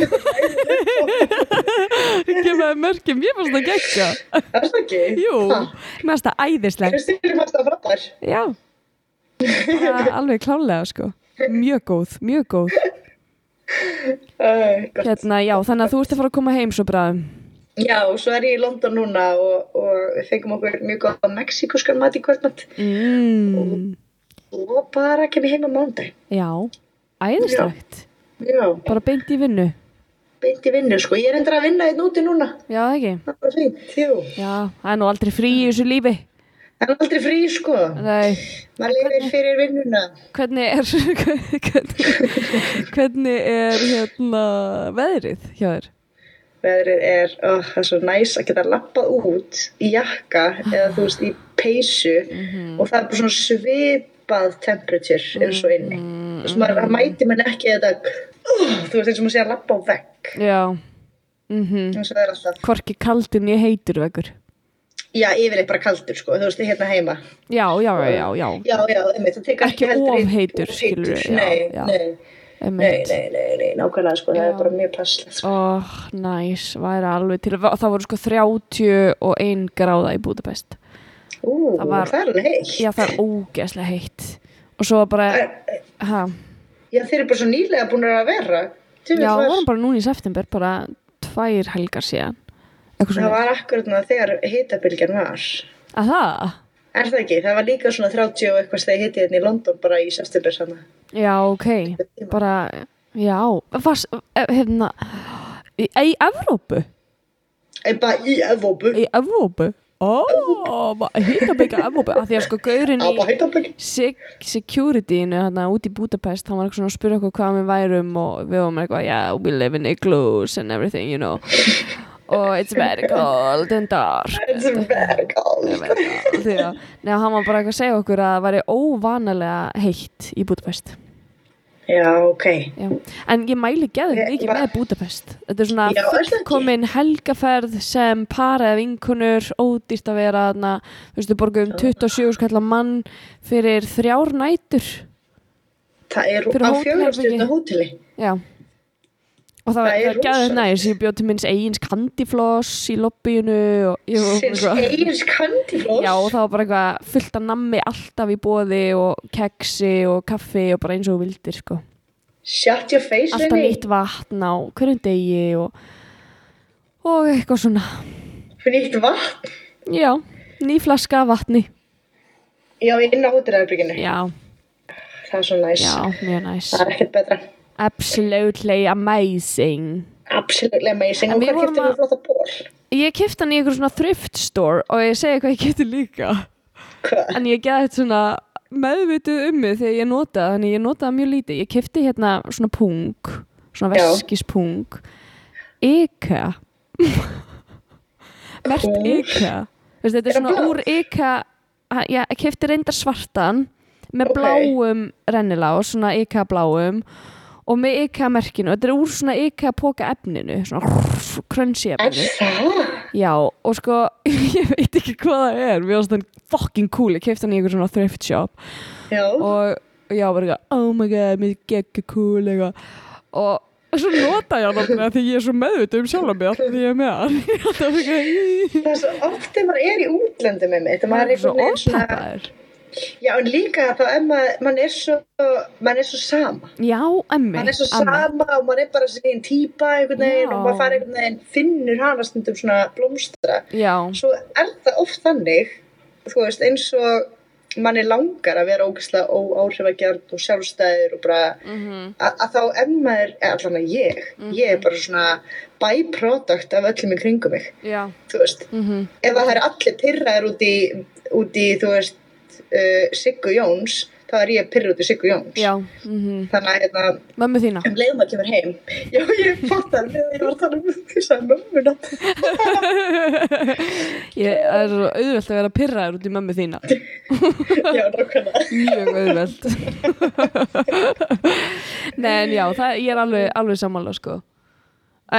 [SPEAKER 3] Gefaði mörgjum, ég fannst það geggja.
[SPEAKER 2] Það er það ekki?
[SPEAKER 3] Jú, mér fannst það æðislega.
[SPEAKER 2] Kristín fannst það frábær.
[SPEAKER 3] Já, alveg klálega sko. Mjög góð, mjög góð. Hérna, já, þannig að þú ert að fara að koma heim svo bræðum.
[SPEAKER 2] Já, og svo er ég í London núna og, og við fengum okkur mjög góða mexíkuskan mat í kvöldmatt
[SPEAKER 3] Mm,
[SPEAKER 2] og bara kem ég heim á mándag.
[SPEAKER 3] já, æðislegt.
[SPEAKER 2] Já,
[SPEAKER 3] Bara beint í vinnu.
[SPEAKER 2] beint í vinnu sko. Ég er endur að vinna einn úti núna.
[SPEAKER 3] Já, ekki.
[SPEAKER 2] Það bara fínt, jú.
[SPEAKER 3] Já, það er nú aldrei frí í þessu lífi.
[SPEAKER 2] Það er aldrei frí sko.
[SPEAKER 3] Nei,
[SPEAKER 2] Maður lifir fyrir vinnuna.
[SPEAKER 3] hvernig er, hvernig, hvernig er hérna veðrið hjá þér?
[SPEAKER 2] Veðrið er, ó, það er svo næs að geta lappað út í jakka eða þú veist í peysu og það er bara svona svipað temperature eins og inni. Þú veist, maður það mæti mann ekki þetta, uh, þú veist eins og maður sé að lappa á vegg.
[SPEAKER 3] Já, mhm.
[SPEAKER 2] er alltaf.
[SPEAKER 3] Hvorki kaldin ég heitur veggur.
[SPEAKER 2] Já, yfirleitt bara kaldur sko, þú veist, hérna heima.
[SPEAKER 3] Já, já, já, já.
[SPEAKER 2] Já, já, það tekur
[SPEAKER 3] Ekki
[SPEAKER 2] ekki heldur
[SPEAKER 3] of
[SPEAKER 2] inn-
[SPEAKER 3] heitur,
[SPEAKER 2] of
[SPEAKER 3] skilurðu, já,
[SPEAKER 2] Nei,
[SPEAKER 3] já.
[SPEAKER 2] nei, nei, nei, nei, nei, nákvæmlega sko, það er bara mjög passlegt sko.
[SPEAKER 3] Ó, næs, væri alveg til Það voru sko 31 gráða í Budapest
[SPEAKER 2] Ú,
[SPEAKER 3] Það var-
[SPEAKER 2] það er heitt.
[SPEAKER 3] Já, það er ógeðslega heitt Og svo bara, ha,
[SPEAKER 2] Já, þeir eru bara svo nýlega búin að vera.
[SPEAKER 3] Já,
[SPEAKER 2] var-
[SPEAKER 3] vorum bara núna í september Bara tvær helgar síðan Eitthvað
[SPEAKER 2] Það var akkurat ná þegar hitabilgjan var.
[SPEAKER 3] Að það?
[SPEAKER 2] Er það ekki? Það var líka svona 30 og eitthvað þegar hitið hérna í London bara í september sama.
[SPEAKER 3] Já, ok. Bara, já. Fast, hérna Í, í Evrópu?
[SPEAKER 2] Bara í Evópu.
[SPEAKER 3] Í Evrópu? Ó, hitta byggja Evrópu? Af því að sko gaurin
[SPEAKER 2] Það
[SPEAKER 3] í sec securityinu hérna út í Budapest hann var eitthvað svona að spyrja okkur hvað við værum og við varum eitthvað, yeah, we live in igloos and everything, you know og it's very cold and dark
[SPEAKER 2] It's very cold.
[SPEAKER 3] Að neða, hann var bara eitthvað að segja okkur að það væri óvanalega heitt í Budapest
[SPEAKER 2] Já, ok.
[SPEAKER 3] Já. en ég mæli geðum mikið
[SPEAKER 2] bara-
[SPEAKER 3] með Budapest þetta er svona
[SPEAKER 2] ekki?
[SPEAKER 3] fullkomin helgaferð sem para eða vinkunur ódýrt að vera þarna þú veist, við borgum 27 skallar mann fyrir þrjár nætur
[SPEAKER 2] Það er á fjórastjörna hóteli.
[SPEAKER 3] Já og það
[SPEAKER 2] Það er
[SPEAKER 3] gæðið
[SPEAKER 2] rosalegt.
[SPEAKER 3] næs, ég bjóð til minns eigins kandifloss í lobbyinu
[SPEAKER 2] Sinns eigins kandifloss.
[SPEAKER 3] Já, og það var bara eitthvað fullt af nammi alltaf í bóði og keksi og kaffi og bara eins og vildir sko.
[SPEAKER 2] Shut your face,
[SPEAKER 3] Alltaf
[SPEAKER 2] Renny.
[SPEAKER 3] nýtt vatn á hverjum degi og, og eitthvað svona.
[SPEAKER 2] Nýtt vatn.
[SPEAKER 3] Já, ný flaska vatni.
[SPEAKER 2] Já, inn á hótelherbygginu.
[SPEAKER 3] Já,
[SPEAKER 2] Það er svo næs.
[SPEAKER 3] já, mjög næs.
[SPEAKER 2] Það er ekkert betra.
[SPEAKER 3] Absolutely amazing.
[SPEAKER 2] Absolutely amazing.
[SPEAKER 3] En
[SPEAKER 2] Og hvað
[SPEAKER 3] að-
[SPEAKER 2] þú flotta ból?
[SPEAKER 3] Ég kefti hann í einhver svona thrift store og ég segi hvað ég geti líka.
[SPEAKER 2] Hvað?
[SPEAKER 3] En ég gæði svona meðvituð um mig þegar ég notaði, þannig ég notaði mjög lítið. Ég kefti hérna svona pung, svona veskispung. IKEA. Mert
[SPEAKER 2] Pung?
[SPEAKER 3] IKEA. Veist, þetta er
[SPEAKER 2] Er
[SPEAKER 3] svona
[SPEAKER 2] blár?
[SPEAKER 3] úr já, ég kefti reyndar svartan með
[SPEAKER 2] Ok.
[SPEAKER 3] bláum rennilás, svona IKEA bláum og með IKEA merkinu. Þetta er úr svona IKEA póka efninu, svona crunchy efninu.
[SPEAKER 2] það?
[SPEAKER 3] Já, og sko, ég veit ekki hvað það er, mér finnst það fucking cool, ég kefti hann í einhver svona thrift shop
[SPEAKER 2] Já.
[SPEAKER 3] og, já, bara eitthvað, oh my god, mér gegga cool eitthvað og svo nota ég hann alltaf því ég er svo meðvitað um sjálf mig alltaf því ég er með hann
[SPEAKER 2] Það er svo oft þegar maður er í útlöndum með mitt og maður er einhvern veginn svona, já en líka þá er maður, maður er svo, maður er svo sama.
[SPEAKER 3] já, emmi
[SPEAKER 2] Maður er svo sama og maður er bara sín típa einhvern veginn og maður fara einhvern veginn, finnur hana stundum svona blómstra.
[SPEAKER 3] já,
[SPEAKER 2] Svo er það oft þannig, þú veist, eins og manni langar að vera ógeðslega óáhrifagjart og sjálfstæður og bara
[SPEAKER 3] mhm,
[SPEAKER 2] að, að þá ef maður, eða allan að ég, ég er bara svona byproduct af öllum í kringum mig,
[SPEAKER 3] já.
[SPEAKER 2] Þú veist.
[SPEAKER 3] mhm,
[SPEAKER 2] Ef það eru allir pyrraðir út í, út í þú veist, uh, Siggu Jóns, þá er ég pyrrað út í Siggu Jóns.
[SPEAKER 3] já, mhm
[SPEAKER 2] Þannig að hérna,
[SPEAKER 3] mömmu þína
[SPEAKER 2] um leiðum að kemur heim, já ég fatt það, ég var að tala um því að mömmuna.
[SPEAKER 3] ég er auðvelt að vera pyrraður út í mömmu þína
[SPEAKER 2] já, nákvæmlega.
[SPEAKER 3] mjög auðvelt Nei, en já, það, ég er alveg, alveg sammála sko.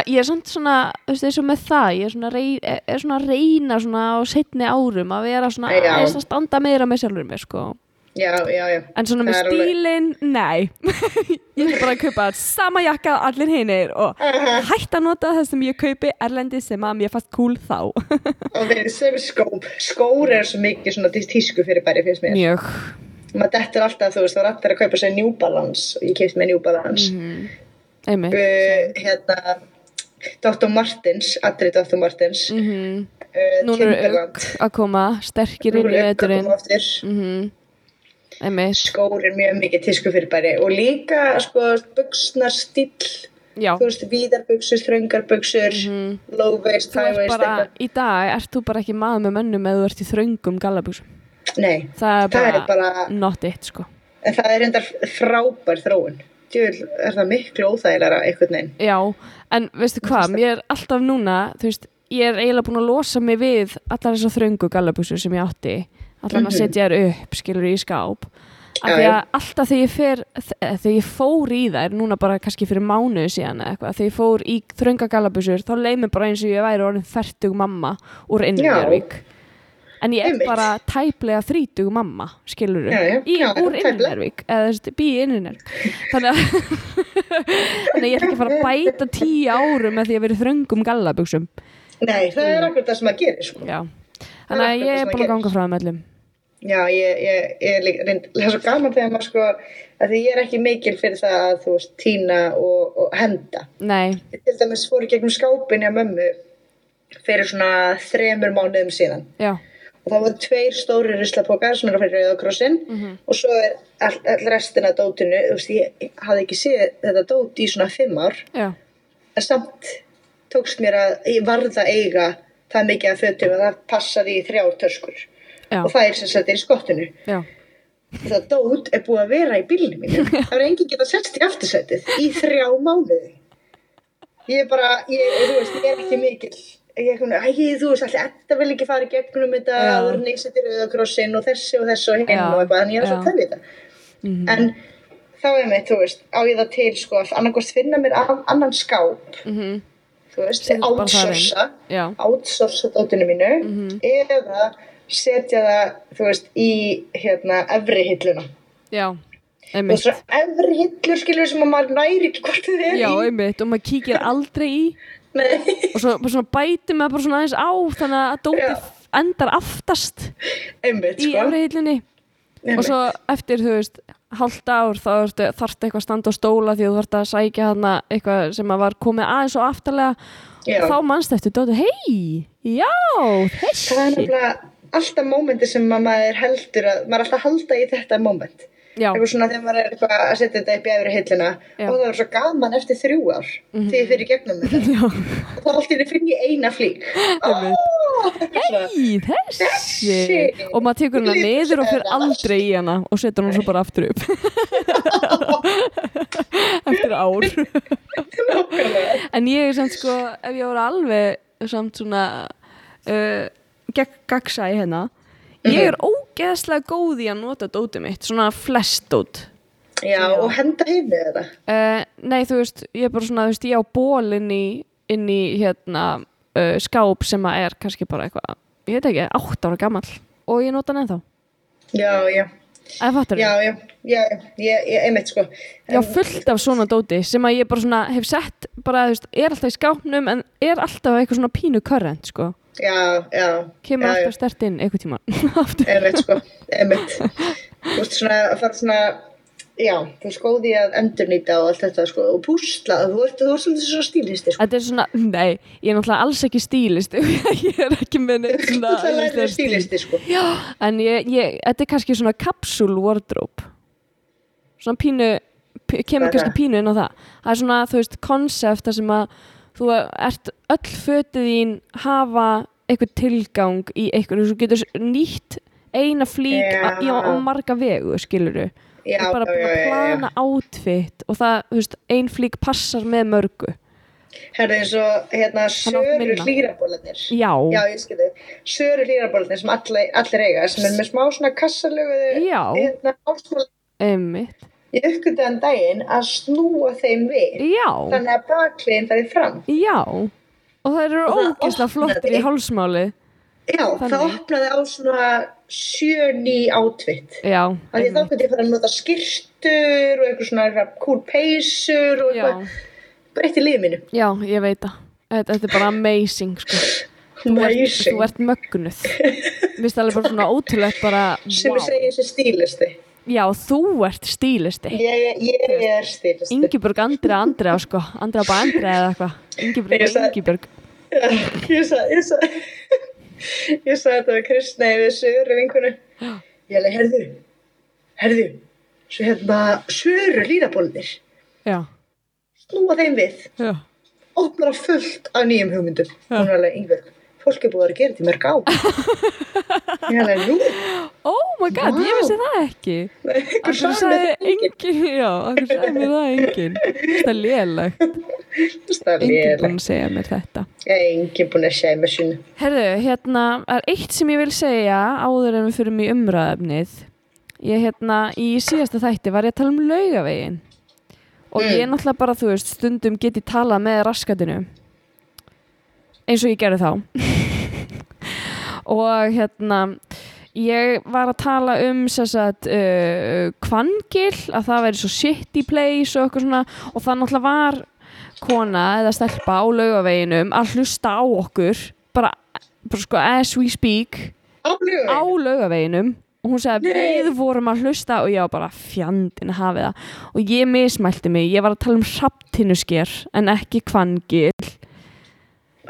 [SPEAKER 3] Ég er samt svona, þú veist, eins og með það ég er svona, rey, er svona að reyna svona á setni árum að vera svona
[SPEAKER 2] Já.
[SPEAKER 3] að standa meira með sjálfur mér sko.
[SPEAKER 2] Já, já, já.
[SPEAKER 3] en svona með
[SPEAKER 2] er
[SPEAKER 3] stílinn, nei ég er bara að kaupa sama jakka og allir hinir og hætta að nota það sem ég kaupi erlendi sem að mér fast cool þá
[SPEAKER 2] Og þeir sem skó, skór er svo mikið svona tí- tísku fyrir bæri finnst mér.
[SPEAKER 3] mjög
[SPEAKER 2] Maður dettur alltaf, þú veist, það var allir að kaupa sér New Balance og ég keipt með New Balance.
[SPEAKER 3] Mhm. einmitt
[SPEAKER 2] Uh, hérna, Dr. Martens, allir Dr. Martens,
[SPEAKER 3] mm -hmm.
[SPEAKER 2] uh,
[SPEAKER 3] núna eru
[SPEAKER 2] Timberland.
[SPEAKER 3] auk að koma sterkir inn í
[SPEAKER 2] Nú eru aftur.
[SPEAKER 3] mm einmitt
[SPEAKER 2] Skór er mjög mikið tísku fyrir bæri og líka, sko, buksnar stíll,
[SPEAKER 3] já
[SPEAKER 2] þú veist, víðar buksur, þröngar buksur, low waist, high waist,
[SPEAKER 3] bara, í dag ert þú bara ekki maður með mönnum eða þú ert í þröngum gallabuxum
[SPEAKER 2] Nei,
[SPEAKER 3] það er
[SPEAKER 2] það
[SPEAKER 3] bara,
[SPEAKER 2] er bara,
[SPEAKER 3] not it sko
[SPEAKER 2] en það er endar frábær þróun. Djúvel er það miklu óþægilega einhvern veginn.
[SPEAKER 3] já, en veistu hvað, mér er alltaf núna þú veist, ég er eiginlega búin að losa mig við allar þessar þröngu gallabuxur sem ég átti allan að setja þær upp, skilur í skáp
[SPEAKER 2] Mhm. Já, já.
[SPEAKER 3] að alltaf þegar ég fer þ- þegar ég fór í þær, núna bara kannski fyrir mánuðu síðan eða eitthvað, þegar ég fór í þrönga gallabuxur, þá leið mér bara eins og ég væri orðin færtug mamma úr Innvervík en ég er
[SPEAKER 2] Einmitt.
[SPEAKER 3] bara tæplega þrítug mamma, skilur
[SPEAKER 2] já,
[SPEAKER 3] úr. Innvervík eða þú veist, bý í Innvervík þannig að þannig að ég er ekki að fara að bæta tíu árum með því að vera þröngum gallabuxum
[SPEAKER 2] Nei, það er akkur það sem að gera, sko.
[SPEAKER 3] þannig að ég
[SPEAKER 2] það
[SPEAKER 3] er búin að ganga frá þeim öllum
[SPEAKER 2] Já, ég, er reynd, það er svo gaman þegar maður sko, að því ég er ekki mikil fyrir það að þú veist, tína og, og henda.
[SPEAKER 3] nei,
[SPEAKER 2] Ég til dæmis fór í gegnum skápin hjá mömmu fyrir svona þremur mánuðum síðan.
[SPEAKER 3] já,
[SPEAKER 2] Og það voru tveir stóri ruslapokar sem eru fyrir Rauðakrossin
[SPEAKER 3] Mhm.
[SPEAKER 2] og svo er all, all restina af dótinu, veist, ég hafði ekki séð þetta dót í svona fimm ár,
[SPEAKER 3] já,
[SPEAKER 2] en samt tókst mér að ég varð að eiga það mikið af fötum að það passaði í þrjár töskur.
[SPEAKER 3] já,
[SPEAKER 2] Og það er sem sagt er í skottinu.
[SPEAKER 3] já.
[SPEAKER 2] Það dót er búið að vera í bílinu mínu það er enginn getað setst í aftursætið í þrjá mánuði. Ég er bara, ég, þú veist, ég er ekki mikil ég er æ, þú veist, allir þetta vil ekki fara í gegnum þetta
[SPEAKER 3] Já.
[SPEAKER 2] áður en ég setja rauðakrossin og þessi og þessi og hinn
[SPEAKER 3] Já.
[SPEAKER 2] og eitthvað, en ég er
[SPEAKER 3] Já.
[SPEAKER 2] að tefja þetta en þá er mitt, þú veist, á ég það til sko, að annarkost finna mér annan skáp.
[SPEAKER 3] Mhm,
[SPEAKER 2] þú veist,
[SPEAKER 3] já,
[SPEAKER 2] outsourca dótinu mínu
[SPEAKER 3] Mhm.
[SPEAKER 2] eða setja það, þú veist, í hérna, efri hilluna.
[SPEAKER 3] Já
[SPEAKER 2] og
[SPEAKER 3] einmitt,
[SPEAKER 2] efri hillur skilur sem að maður næri ekki hvort þið er
[SPEAKER 3] já,
[SPEAKER 2] í.
[SPEAKER 3] einmitt og maður kíkir aldrei í og svo svona bæti maður bara svona aðeins á þannig að dótið endar aftast
[SPEAKER 2] einmitt
[SPEAKER 3] í
[SPEAKER 2] sko.
[SPEAKER 3] efrihillunni og svo eftir, þú veist, hálft ár þá þarftu eitthvað að standa á stóla því þú þarft að sækja hana eitthvað sem að var komið aðeins og aftarlega.
[SPEAKER 2] Já.
[SPEAKER 3] og þá mannst eftir dótið, hei, já,
[SPEAKER 2] það er
[SPEAKER 3] þessi
[SPEAKER 2] nefnilega alltaf mómenti sem að maður heldur að maður er alltaf að halda í þetta móment eitthvað svona þegar maður er eitthvað að setja þetta upp í efri hilluna.
[SPEAKER 3] Já.
[SPEAKER 2] og það er svo gaman eftir þrjú ár þegar ég fyrir gegnum þetta. Og þá allt í henni finn ég eina flík.
[SPEAKER 3] Hei, þessi. og maður tekur hana niður og fyrir
[SPEAKER 2] er
[SPEAKER 3] aldrei í hana og setur hana svo bara aftur upp. Eftir ár. En ég er samt sko ef ég voru alveg samt svona uh, gegn gagsa í hérna ég er ógeðslega góð í að nota dótið mitt, svona flest dót.
[SPEAKER 2] Já, og henda heim með þetta
[SPEAKER 3] uh, nei þú veist, ég er bara svona þú veist, ég á ból inn í, inn í hérna uh, skáp sem að er kannski bara eitthvað, ég veit ekki, átt ára gamall og ég nota hann ennþá.
[SPEAKER 2] Já, já,
[SPEAKER 3] eða
[SPEAKER 2] já, já, já, ég, ég, einmitt sko.
[SPEAKER 3] Já, fullt af svona dóti sem að ég bara svona hef sett bara, þú veist, er alltaf í skápnum en er alltaf eitthvað svona pínu current, sko
[SPEAKER 2] já, já,
[SPEAKER 3] kemur
[SPEAKER 2] já,
[SPEAKER 3] alltaf stert inn eitthvað tíma
[SPEAKER 2] einmitt sko, einmitt. Þú veist svona að fara svona já, þú góði að endurnýta og allt þetta sko, og púsla, þú ert, svolítið svona stílisti sko,
[SPEAKER 3] Þetta er svona, nei, ég er náttúrulega alls ekki stílist ég er ekki með neitt svona
[SPEAKER 2] þér stílisti sko.
[SPEAKER 3] Já, en ég, ég, þetta er kannski svona kapsul wardrobe. Svona pínu p- kemur kannski pínu inn á það. Það er svona, þú veist, konsept þar sem að þú ert öll fötið þín hafa eitthvað tilgang í eitthvað, þú getur nýtt eina flík
[SPEAKER 2] Já.
[SPEAKER 3] á, á marga vegu, skiluru
[SPEAKER 2] já,
[SPEAKER 3] og bara
[SPEAKER 2] já,
[SPEAKER 3] búin að plana outfit og það, þú veist, ein flík passar með mörgu
[SPEAKER 2] Herðu eins og hérna söru
[SPEAKER 3] minna.
[SPEAKER 2] hlýrabólarnir
[SPEAKER 3] Já,
[SPEAKER 2] Já, ég skil þau. Söru hlýrabólarnir sem allir, allir eiga, sem er með smá svona kassalöguðu
[SPEAKER 3] Já.
[SPEAKER 2] hérna ásmál
[SPEAKER 3] einmitt
[SPEAKER 2] í uppgöndaðan daginn að snúa þeim við.
[SPEAKER 3] Já,
[SPEAKER 2] Þannig að bakliðin færi fram.
[SPEAKER 3] já og það eru
[SPEAKER 2] Og það
[SPEAKER 3] ógeðslega flottir í hálsmáli
[SPEAKER 2] Já, það
[SPEAKER 3] Þannig.
[SPEAKER 2] opnaði á svona sjö ný átvitt.
[SPEAKER 3] Já,
[SPEAKER 2] þá gæti ég fara að nota skirtur og eitthvað svona cool peysur og eitthvað breytti lífið mínu.
[SPEAKER 3] Já, ég veit það. Þetta, þetta er bara amazing, sko. Þú ert,
[SPEAKER 2] Amazing.
[SPEAKER 3] þú ert mögnuð. Mér finnst það alveg bara svona ótrúlegt bara,
[SPEAKER 2] Sem
[SPEAKER 3] vá.
[SPEAKER 2] við segja þessi stílisti.
[SPEAKER 3] Já, þú ert stílisti.
[SPEAKER 2] Ég, ég er stílisti.
[SPEAKER 3] Ingibjörg Andrea Andrea, sko. Andrea bara Andrea eða eitthvað. Ingibjörg
[SPEAKER 2] Ég sagði-
[SPEAKER 3] Ingibjörg.
[SPEAKER 2] ég sagði ég sagði ég sagði þetta við Kristnei við Söru vinkunu ég alveg, herðu herðu, svo hérna Söru línabólinir
[SPEAKER 3] Já,
[SPEAKER 2] snúa þeim við,
[SPEAKER 3] já.
[SPEAKER 2] opnar fullt af nýjum hugmyndum hún er alveg, Ingberg, fólk er búið að að gera þetta í mörg á ég alveg, nú
[SPEAKER 3] Oh my god, ég
[SPEAKER 2] Vá.
[SPEAKER 3] vissi það ekki. Akkur
[SPEAKER 2] sagði þetta
[SPEAKER 3] engin, já, akkur sagði mér það engin. Það er
[SPEAKER 2] er
[SPEAKER 3] Engin búin að segja mér þetta.
[SPEAKER 2] engin búin að segja með sinni
[SPEAKER 3] Herðu, hérna er eitt sem ég vil segja áður en við fyrir mig umræðefnið. Ég hérna, í síðasta þætti var ég að tala um laugavegin og
[SPEAKER 2] Mm.
[SPEAKER 3] ég náttúrulega bara, þú veist, stundum get ég talað með raskatinu eins og ég gerði þá. og hérna, ég var að tala um að uh, kvangil, að það væri svo shitty place og svona og það náttúrulega var kona eða stelpa á laugaveginum að hlusta á okkur bara, bara sko as we speak
[SPEAKER 2] á
[SPEAKER 3] laugaveginum og hún sagði
[SPEAKER 2] Nei.
[SPEAKER 3] við vorum að hlusta og ég var bara fjandinn að hafi það og ég mismælti mig, ég var að tala um hraftinnusker en ekki kvangil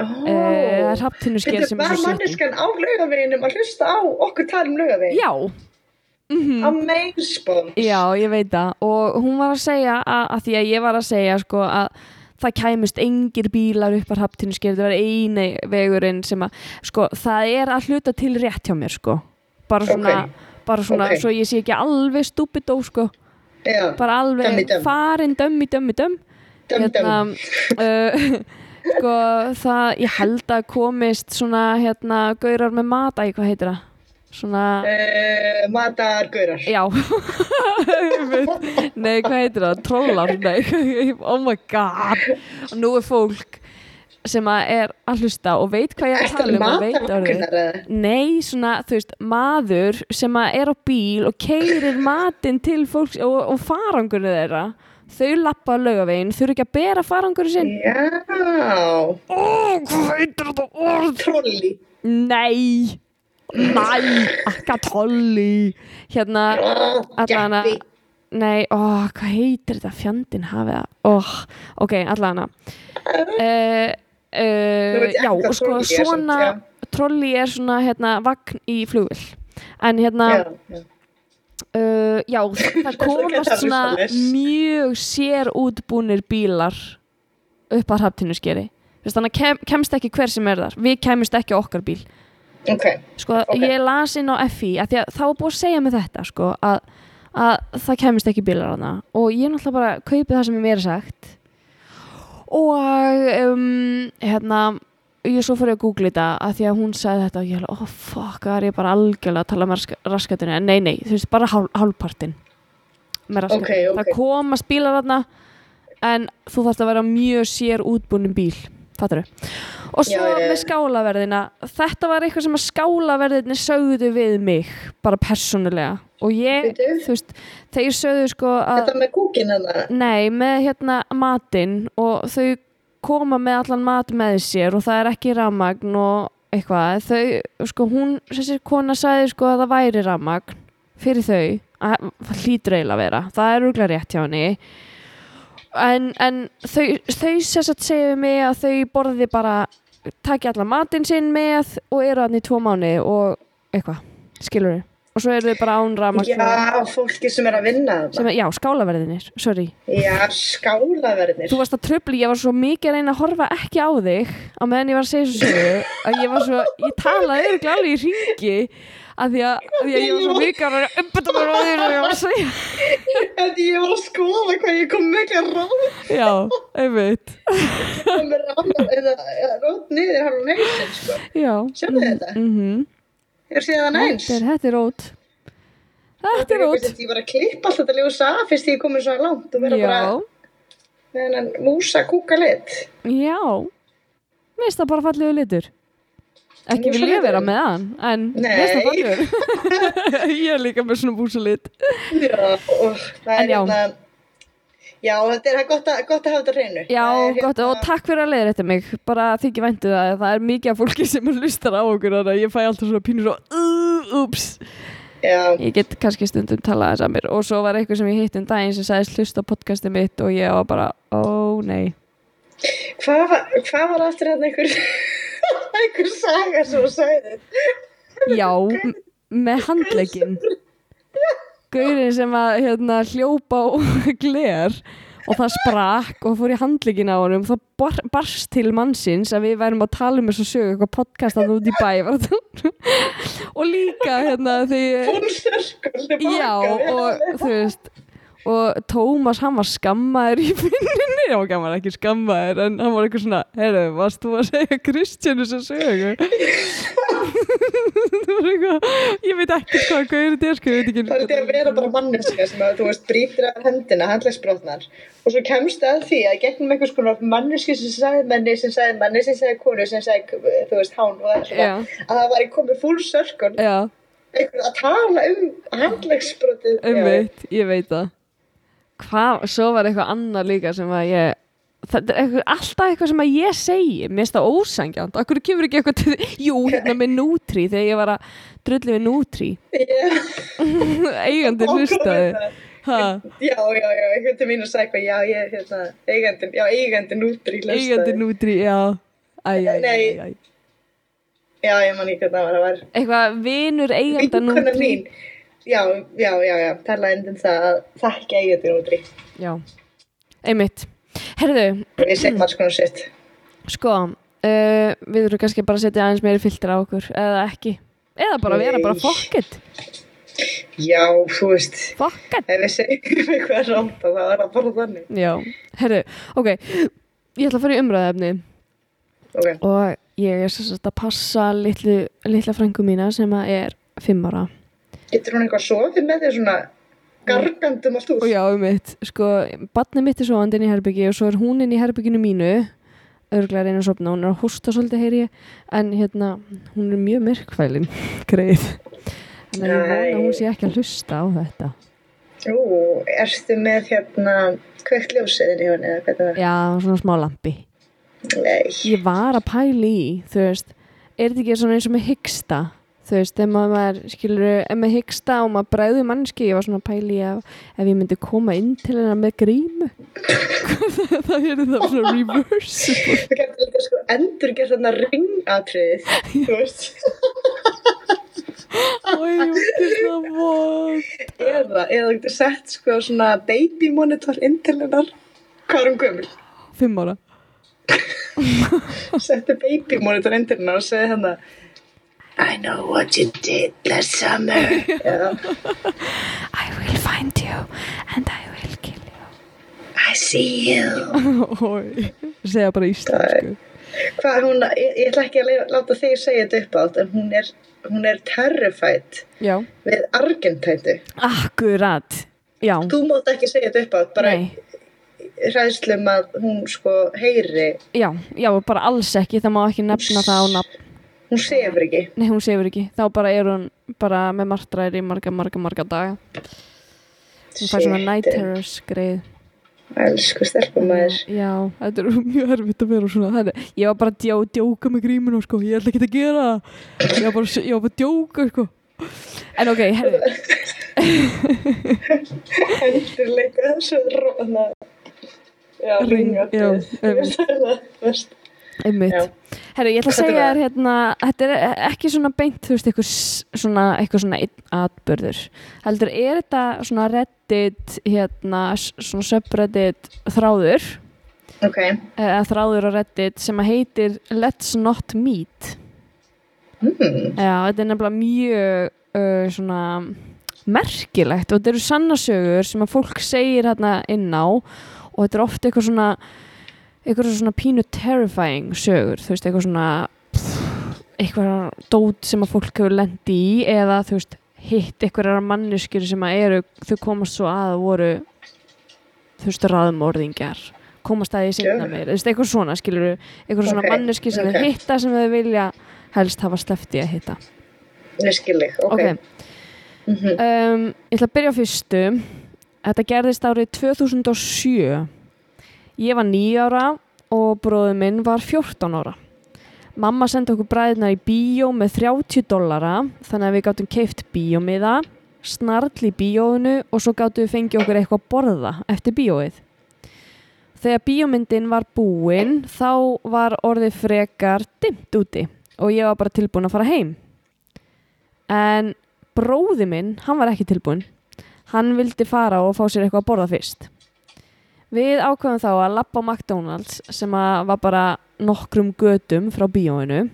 [SPEAKER 2] oh.
[SPEAKER 3] hraftinnusker
[SPEAKER 2] Þetta var manneskan á laugaveginum að hlusta á okkur tala um laugavegin
[SPEAKER 3] já, mhm.
[SPEAKER 2] Amazing
[SPEAKER 3] Já, ég veit það. Og hún var að segja að, að því að ég var að segja sko að það kæmust engir bílar upp að haftinnusker, það var eini vegurinn sem að, sko, það er að hluta til rétt hjá mér, sko. Bara svona, bara svona,
[SPEAKER 2] Ok.
[SPEAKER 3] svo ég sé ekki alveg stúpidó, sko,
[SPEAKER 2] Já,
[SPEAKER 3] bara alveg
[SPEAKER 2] dömm.
[SPEAKER 3] farin dömmi, dömmi, dömm
[SPEAKER 2] döm, döm.
[SPEAKER 3] sko, það, ég held að komist svona, hérna, gaurar með mata í, hvað heitir það? Svona,
[SPEAKER 2] Uh, matargaurar
[SPEAKER 3] Já Nei, hvað heitir það? Trollar? Nei, oh my god og nú er fólk sem er að hlusta og veit hvað ég er að tala um? Nei, svona, þú veist, maður sem er á bíl og keirir matinn til fólks og, og farangurinn þeirra þau lappa á laugavegin, þau eru ekki að bera farangurinn sinn.
[SPEAKER 2] Já,
[SPEAKER 3] Ó, hvað heitir þetta orð?
[SPEAKER 2] trolli.
[SPEAKER 3] Nei. Næ, akka tolli Hérna, Allana, nei, ó, hvað heitir þetta? Fjandinn hafið það, ó, ok, allana uh, uh, já, og sko
[SPEAKER 2] trolli
[SPEAKER 3] svona trolli er svona, hérna, vagn í flugvill en hérna,
[SPEAKER 2] Já, já.
[SPEAKER 3] Uh, já, það komast svona mjög sér útbúnir bílar upp að hraftinuskeri þannig að kem, kemst ekki hver sem er þar. Við kemist ekki okkar bíl.
[SPEAKER 2] Ok,
[SPEAKER 3] sko,
[SPEAKER 2] Ok.
[SPEAKER 3] ég las inn á FI að að það var búið að segja mig þetta sko, að, að það kemist ekki bílar hana og ég náttúrulega bara kaupi það sem er mér sagt. Og um, hérna ég svo fór ég að googla þetta að því að hún sagði þetta og ég hefði, oh fuck, það er ég bara algjörlega að tala með rask raskatinu, en nei, nei, þú veist, bara hál, hálfpartin með raskatinu,
[SPEAKER 2] Ok, ok.
[SPEAKER 3] það komast bílar hana en þú þarfst að vera mjög sér útbúnum bíl, fattar og svo
[SPEAKER 2] Já,
[SPEAKER 3] með skálaverðina. Þetta var eitthvað sem að skálaverðinni sögðu við mig, bara persónulega. Og ég,
[SPEAKER 2] Bíddu.
[SPEAKER 3] þú veist þeir sögðu sko að
[SPEAKER 2] Þetta með kúkin hana.
[SPEAKER 3] Nei, með hérna matinn og þau koma með allan mat með sér og það er ekki rafmagn og eitthvað. Þau, sko, hún, þessi kona sagði sko að það væri rafmagn fyrir þau, að það hlýtur eiginlega að vera. Það er úrglega rétt hjá henni. En, en þau, þau að segja mig að þau borði bara, taki allan matinn sinn með og eru hann í tvo mánu og eitthvað, skilur þau. Og svo eru þau bara án rafmagn.
[SPEAKER 2] Já, fólki sem er að vinna
[SPEAKER 3] er, já, skálaverðinir, sorry.
[SPEAKER 2] Já, skálaverðnir.
[SPEAKER 3] Þú varst að tröfli, ég var svo mikið að reyna að horfa ekki á þig á meðan ég var að segja svo sögu að ég var svo, ég talaði örgulega alveg í ringi að því að, að að ég var svo mikið að reyna að umbeta mér á því og ég var að segja.
[SPEAKER 2] Ég var að skoða hvað ég kom mikið ráð
[SPEAKER 3] Já, einmitt.
[SPEAKER 2] Með ráð eða ráð niður Er síðan eins?
[SPEAKER 3] Þetta er, þetta er rót. Þetta er rót.
[SPEAKER 2] Ég var að klippa alltaf þetta ljósa af fyrst ég komið svo langt og vera bara
[SPEAKER 3] Já,
[SPEAKER 2] með hennan músa kúka lit.
[SPEAKER 3] já. Mér finnst það bara fallegu litur. Ekki vil ég vera með hann en mér finnst það fallegur. Ég er líka með svona búsalit
[SPEAKER 2] Já, og það er hérna... Já, þetta er gott að, gott að hafa þetta hreinu.
[SPEAKER 3] Já,
[SPEAKER 2] er
[SPEAKER 3] gott,
[SPEAKER 2] hérna-
[SPEAKER 3] og takk fyrir að leiða þetta mig. Bara þykir væntu það, það er mikið af fólki sem hlustar á okkur, að ég fæ alltaf svona pínur uh, ups.
[SPEAKER 2] Já,
[SPEAKER 3] ég get kannski stundum talað þess að mér. Og svo var eitthvað sem ég hitt um daginn sem sagðist hlusta á podcastið mitt og ég var bara, ó nei.
[SPEAKER 2] Hvað var, hvað var aftur hérna einhver, einhver saga sem þú sagði?
[SPEAKER 3] já, m- með handlegin gaurinn sem að hérna, hljópa á gler og það sprakk og fór í handlegin á honum þá bar, barst til mannsins að við værum að tala um þessu sögu eitthvað podcast að út í bæ það- og líka hérna því já og þú veist og Tómas hann var skammaður í finninni já hann var ekki skammaður en hann var eitthvað svona herru, varst þú að segja Kristjánu sem sögu? það ég veit ekki hvað gauður þetta er sko, veit
[SPEAKER 2] Það er því að vera bara manneska sem að þú veist brýtur af hendina, handlegsbrotnar og svo kemstu að því að gegnum einhvers konar manneski sem sagði menni sem sagði manni sem sagði konu sem sagði þú veist hán og það
[SPEAKER 3] Já.
[SPEAKER 2] að það var í komið full circle.
[SPEAKER 3] Já,
[SPEAKER 2] einhver að tala um handlegsbrotið
[SPEAKER 3] umveit, ég veit það. Hvað, svo var eitthvað annað líka sem að ég það er eitthvað, alltaf eitthvað sem að ég segi mér finnst það ósangjönd, okkur kemur ekki eitthvað til, jú, hérna með Nutri þegar ég var að við Nutri.
[SPEAKER 2] Já,
[SPEAKER 3] eigandi hlustaði.
[SPEAKER 2] já, já, já, til mín að segja eitthvað, já, ég hérna, eigandinn, já, eigandinn útri hlustaði.
[SPEAKER 3] eigandi Nutri, já. Æ, æ, æ,
[SPEAKER 2] Nei.
[SPEAKER 3] æ, æ.
[SPEAKER 2] Já, ég man ekki hvernig það var, það var
[SPEAKER 3] eitthvað vinur eiganda
[SPEAKER 2] mín. Já, já, já, já, talaði endur um það að þakka eigandinn útri.
[SPEAKER 3] já, einmitt herðu, sko uh, við þurfum kannski bara að setja aðeins meiri filter á okkur eða ekki, eða bara vera bara fokket,
[SPEAKER 2] Já, þú veist,
[SPEAKER 3] fokket
[SPEAKER 2] ef við segjum eitthvað rámt þá er það bara þannig.
[SPEAKER 3] já, herðu, ok. Ég ætla að fara í umræðefni
[SPEAKER 2] Ok,
[SPEAKER 3] og ég er sagt að passa litlu, litla frængu mína sem að er fimm ára.
[SPEAKER 2] Getur hún eitthvað sofið með þér svona gargandum allt úr?
[SPEAKER 3] já, um mitt, sko, badni mitt er svo inn í herbyggi og svo er hún inn í herbygginu mínu örglega reyna að sopna, hún er að hósta svolítið heyri ég, en hérna hún er mjög myrkfælin, greið. Þannig að ég vona að hún sé ekki að hlusta á þetta.
[SPEAKER 2] Ú, ertu með hérna kveikt ljósiðin í hún eða hvað það er?
[SPEAKER 3] já, svona smá lampi.
[SPEAKER 2] Nei,
[SPEAKER 3] ég var að pæla í, þú veist er þetta ekki svona eins og með hyggsta þú veist, ef maður skilur ef maður hyggsta og maður bregður mannski ég var svona í að ef ég myndi koma inn til hennar með grímu það er það svona reversible
[SPEAKER 2] þú getur líka sko endur gert þarna ringatriðið, þú veist.
[SPEAKER 3] og ég myndi það vond
[SPEAKER 2] Eða, eða getur sett sko svona baby monitor inn til hennar. Hvað er hún gömul?
[SPEAKER 3] fimm ára
[SPEAKER 2] Settu baby monitor inn til hennar og segja hennar I know what you did last summer. Já,
[SPEAKER 3] I will find you and I will kill you.
[SPEAKER 2] I see you.
[SPEAKER 3] Oj, segja bara íslensku.
[SPEAKER 2] Hvað er hún, ég, ég ætla ekki að láta þig segja þetta upp átt, en hún er, hún er terrified
[SPEAKER 3] já,
[SPEAKER 2] við argentætu.
[SPEAKER 3] akkurat. Já,
[SPEAKER 2] Þú mátt ekki segja þetta upp átt, bara
[SPEAKER 3] nei.
[SPEAKER 2] hræðslum að hún sko heyri,
[SPEAKER 3] já, já, bara alls ekki það má ekki nefna það á nafn
[SPEAKER 2] Hún sefur ekki.
[SPEAKER 3] nei hún sefur ekki, þá bara er hún bara með martræðir í marga, marga, marga daga hún fær svona night terrors greið
[SPEAKER 2] Elsku stelpum maður.
[SPEAKER 3] já, þetta er mjög erfitt að vera svona þannig, ég var bara að djó, djóka með gríminu sko, ég ætla ekki að gera það ég var bara, ég var bara að djóka sko en ok, herri
[SPEAKER 2] Hendur leika þessu róna. Já,
[SPEAKER 3] Ring,
[SPEAKER 2] ringa.
[SPEAKER 3] já, einmitt.
[SPEAKER 2] einmitt.
[SPEAKER 3] herri, ég ætla að segja þér hérna þetta er ekki svona beint, þú veist, eitthvað svona, eitthvað svona atbörður heldur, er þetta svona reddit hérna, svona subreddit þráður?
[SPEAKER 2] Ok,
[SPEAKER 3] eða þráður á reddit sem að heitir Let's Not Meet.
[SPEAKER 2] Mm.
[SPEAKER 3] Já, þetta er nefnilega mjög uh, svona merkilegt og þetta eru sannasögur sem að fólk segir hérna inn á og þetta er ofta eitthvað svona eitthvað svona pínu terrifying sögur, þú veist, eitthvað svona pff, eitthvað dót sem að fólk hefur lendi í eða þú veist, hitt eitthvað manneskjur sem að eru, þau komast svo að voru þú veist, raðmorðingjar komast að því
[SPEAKER 2] Sure.
[SPEAKER 3] meir, þú veist, eitthvað svona skilur eitthvað svona
[SPEAKER 2] Ok,
[SPEAKER 3] manneskjur sem þau hitta sem þau vilja helst hafa sleppt í að hitta
[SPEAKER 2] ég skil þig, ok.
[SPEAKER 3] ok,
[SPEAKER 2] Mhm.
[SPEAKER 3] um, ég ætla að byrja á fyrstu þetta gerðist árið 2007 ég var 9 ára og bróður minn var 14 ára. Mamma sendi okkur bræðina í bíó með 30 dollara þannig að við gáttum keift bíómiða snarl í bíóinu og svo gáttum við fengið okkur eitthvað að borða eftir bíóið. Þegar bíómyndin var búin þá var orðið frekar dimmt úti og ég var bara tilbúin að fara heim. En bróði minn, hann var ekki tilbúin hann vildi fara og fá sér eitthvað að borða fyrst við ákveðum þá að lappa á McDonalds sem var bara nokkrum götum frá bíóinu.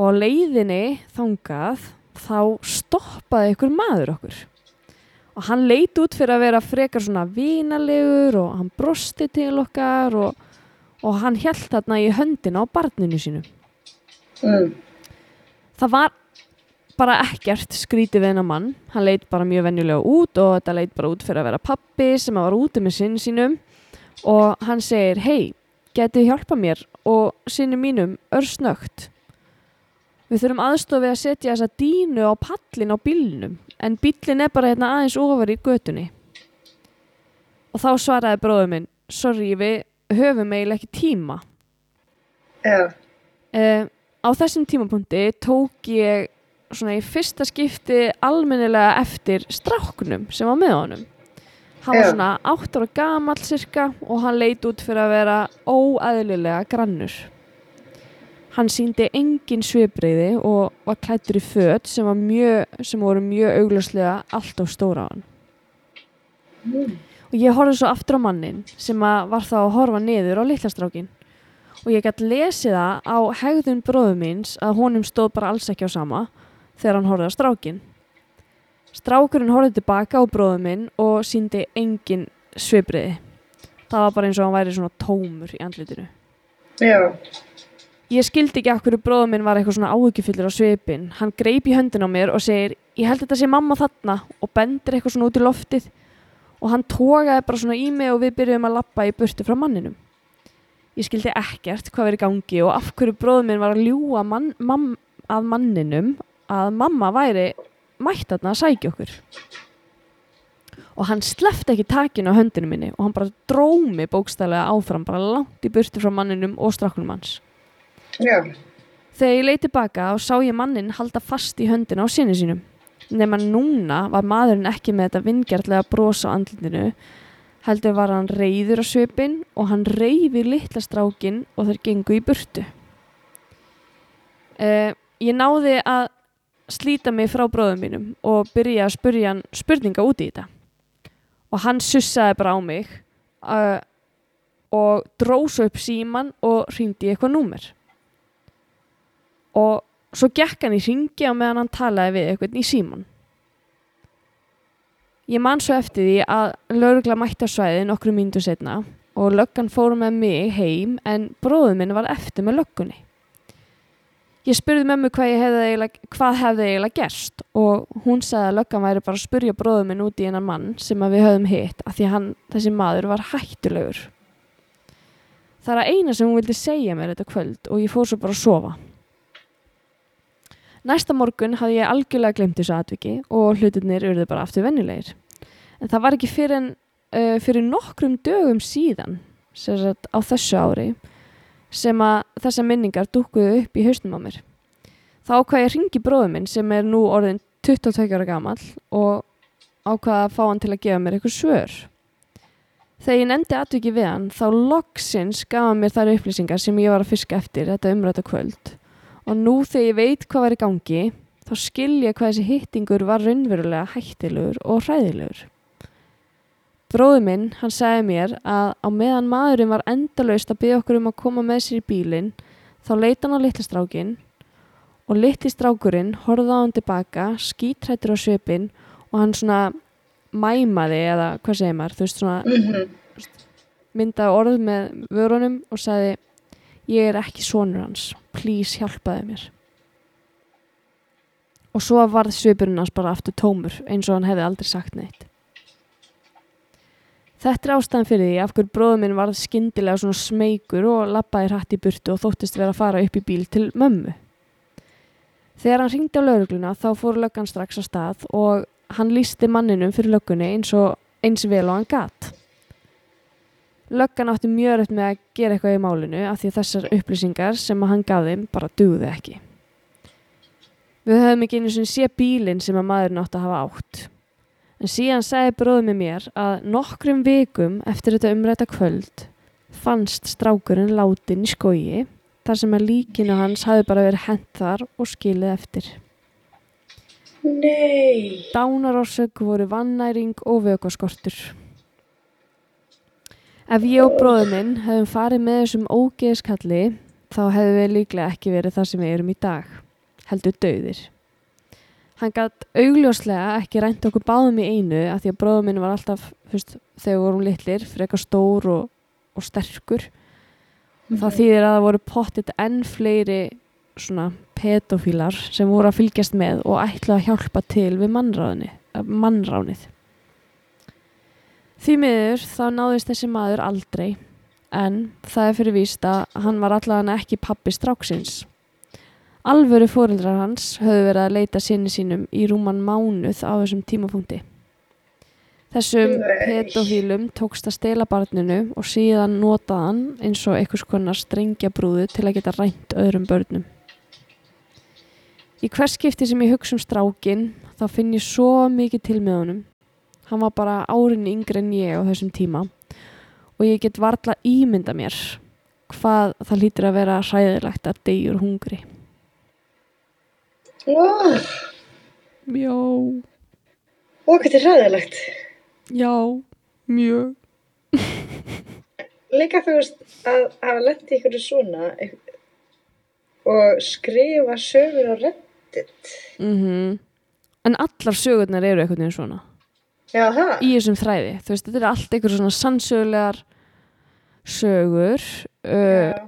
[SPEAKER 3] Og leiðinni þangað þá stoppaði ykkur maður okkur. Og hann leit út fyrir að vera frekar svona vinalegur og hann brosti til okkar og, og hann held þarna í höndina á barninu sínu.
[SPEAKER 2] Mm.
[SPEAKER 3] það var bara ekkert skrítið við hennar mann. Hann leit bara mjög venjulega út og þetta leit bara út fyrir að vera pappi sem var úti með sinn sínum. Og hann segir hei, getið hjálpa mér og sinni mínum örsnögt? Við þurfum aðstof við að setja þessa dínu á pallin á bílnum en bílinn er bara hérna aðeins ofar í götunni. Og þá svaraði bróður minn sorry, við höfum eiginlega ekki tíma.
[SPEAKER 2] Já,
[SPEAKER 3] uh, á þessum tímapunkti tók ég svona í fyrsta skipti almennilega eftir stráknum sem var með honum. Hann var svona 8 ára gamall cirka og hann leit út fyrir að vera óæðlilega grannur. Hann síndi engin svipriði og var klættur í föt sem, mjög, sem voru mjög augljóslega allt á stóra á hann. Og ég horfði svo aftur á mannin sem var þá að horfa niður á litlastrákin og ég gætt lesið það á hegðun bróðu míns að honum stóð bara alls ekki á sama þegar hann horfði á strákin. Strákurinn horfði tilbaka á bróðu minn og síndi engin svipriði. Það var bara eins og hann væri svona tómur í andlitinu.
[SPEAKER 2] já,
[SPEAKER 3] Ég skildi ekki af hverju bróðu minn var eitthvað svona áhyggjufullur á svipin. Hann greip í höndin á mér og segir ég held þetta sé mamma þarna og bendir eitthvað svona út í loftið og hann tógaði bara svona í mig og við byrjuðum að lappa í burtu frá manninum. Ég skildi ekkert hvað verið gangi og af hverju bróður minn var að ljúa mann, mam, að manninum að mamma væri mætt þarna að sækja okkur. Og hann slefti ekki takinu á höndinu minni og hann bara drómi bókstælega áfram bara langt í burtu frá manninum og strákunum hans.
[SPEAKER 2] já,
[SPEAKER 3] Þegar ég leið tilbaka og sá ég mannin halda fast í höndina á sinni sínum. Nefn að núna var maðurinn ekki með þetta vingjartlega bros á andlindinu, heldur var hann reyður á svipin og hann reyfi litla strákin og þeir gengu í burtu. Uh, ég náði að slíta mig frá bróðum mínum og byrja að spurja hann spurninga út í þetta. Og hann sussaði bara á mig uh, og dró svo upp síman og hringdi í eitthvað númer og svo gekk hann í ringi á meðan hann talaði við eitthvað í síman. Ég man svo eftir því að laurugla mætti á svæði nokkru mínútu setna og löggan fór með mig heim en bróður minn var eftir með löggunni. Ég spurði mömmu hvað, hefði hvað hefði eiginlega gerst og hún sagði að löggan væri bara að spurja bróður minn út í hennar mann sem að við höfum hitt af því að hann, þessi maður var hættulegur. Það er að eina sem hún vildi segja mér þetta kvöld og ég fór svo bara að sofa. Næsta morgun hafði ég algjörlega glemt þessu atviki og hlutirnir urðu bara aftur venjulegir. En það var ekki fyrir, en, uh, fyrir nokkrum dögum síðan, sagt á þessu ári, sem að þessar minningar dúkkuðu upp í hausnum á mér. Þá ákvað ég ringi bróðum minn sem er nú orðin 22 ára gamall og ákvað að fá hann til að gefa mér eitthvað svör. Þegar ég nefndi atviki við hann, þá loksins gaf hann mér þær upplýsingar sem ég var að fiska eftir þetta umræta kvöld. Og nú þegar ég veit hvað var í gangi, þá skil ég hvað þessi hittingur var raunverulega hættilegur og hræðilegur. Bróður minn, hann sagði mér að á meðan maðurinn var endalaust að byggja okkur um að koma með sér í bílinn, þá leita hann á litlastrákin og litlistrákurinn horfði á hann tilbaka, skítrættur á svipinn og hann svona mæmaði eða hvað segir maður, þú veist svona
[SPEAKER 2] Mhm.
[SPEAKER 3] myndaði orð með vörunum og sagði ég er ekki sonur hans, please hjálpaði mér og svo varð svipurinn hans bara aftur tómur eins og hann hefði aldrei sagt neitt Þetta er ástæðan fyrir því af hverju bróður minn varð skyndilega svona smeykur og lappaði hratt í burtu og þóttist vera að fara upp í bíl til mömmu. Þegar hann ringdi á laurugluna þá fór löggan strax á stað og hann lísti manninum fyrir löggunni eins, og, eins vel og hann gatt. Löggan átti mjög rætt með að gera eitthvað í málinu af því þessar upplýsingar sem hann þeim bara dugði ekki. Við höfum ekki einu sinni sé bílinn sem að maðurinn átti að hafa átt. En síðan sagði bróðið með mér að nokkrum vikum eftir þetta umræta kvöld fannst strákurinn látin í skogi þar sem að líkinu hans hafi bara verið hent þar og skilið eftir.
[SPEAKER 2] Nei.
[SPEAKER 3] Dánarorsök voru vannæring og vökvaskortur. Ef ég og bróðið minn hefum farið með þessum ógeðskalli þá hefðu við líklega ekki verið það sem við erum í dag, heldur döðir. Hann gætt augljóslega ekki rænt okkur báðum í einu af því að bróðið minn var alltaf, fyrst, þegar vorum litlir, frekar stór og, og sterkur. Það þýðir að það voru pottit enn fleiri svona pedofílar sem voru að fylgjast með og ætla að hjálpa til við mannráðni, eh, mannránið. Því miður þá náðist þessi maður aldrei en það er fyrir víst að hann var allavega ekki pappi stráksins. Alvöru fóreldrar hans höfðu verið að leita sinni sínum í rúman mánuð á þessum tímapunkti. Þessum pedofílum tókst að stela barninu og síðan notaði hann eins og einhvers konar strengjabrúðu til að geta rænt öðrum börnum. Í hvers skipti sem ég hugsa um strákin þá finn ég svo mikið til með honum. Hann var bara árin yngri en ég á þessum tíma og ég get varla ímynda mér hvað það lítur að vera hræðilegt að degjur hungri.
[SPEAKER 2] Oh,
[SPEAKER 3] Já,
[SPEAKER 2] og hvað þetta er ræðilegt.
[SPEAKER 3] já, mjög.
[SPEAKER 2] Líka þú veist að hafa lent í ykkur svona og skrifa sögur á reddit.
[SPEAKER 3] Mm En allar sögurnar eru einhvern veginn svona.
[SPEAKER 2] Já, það.
[SPEAKER 3] Í þessum þræði. Þú veist, þetta er allt einhver svona sannsögulegar sögur uh,
[SPEAKER 2] Já.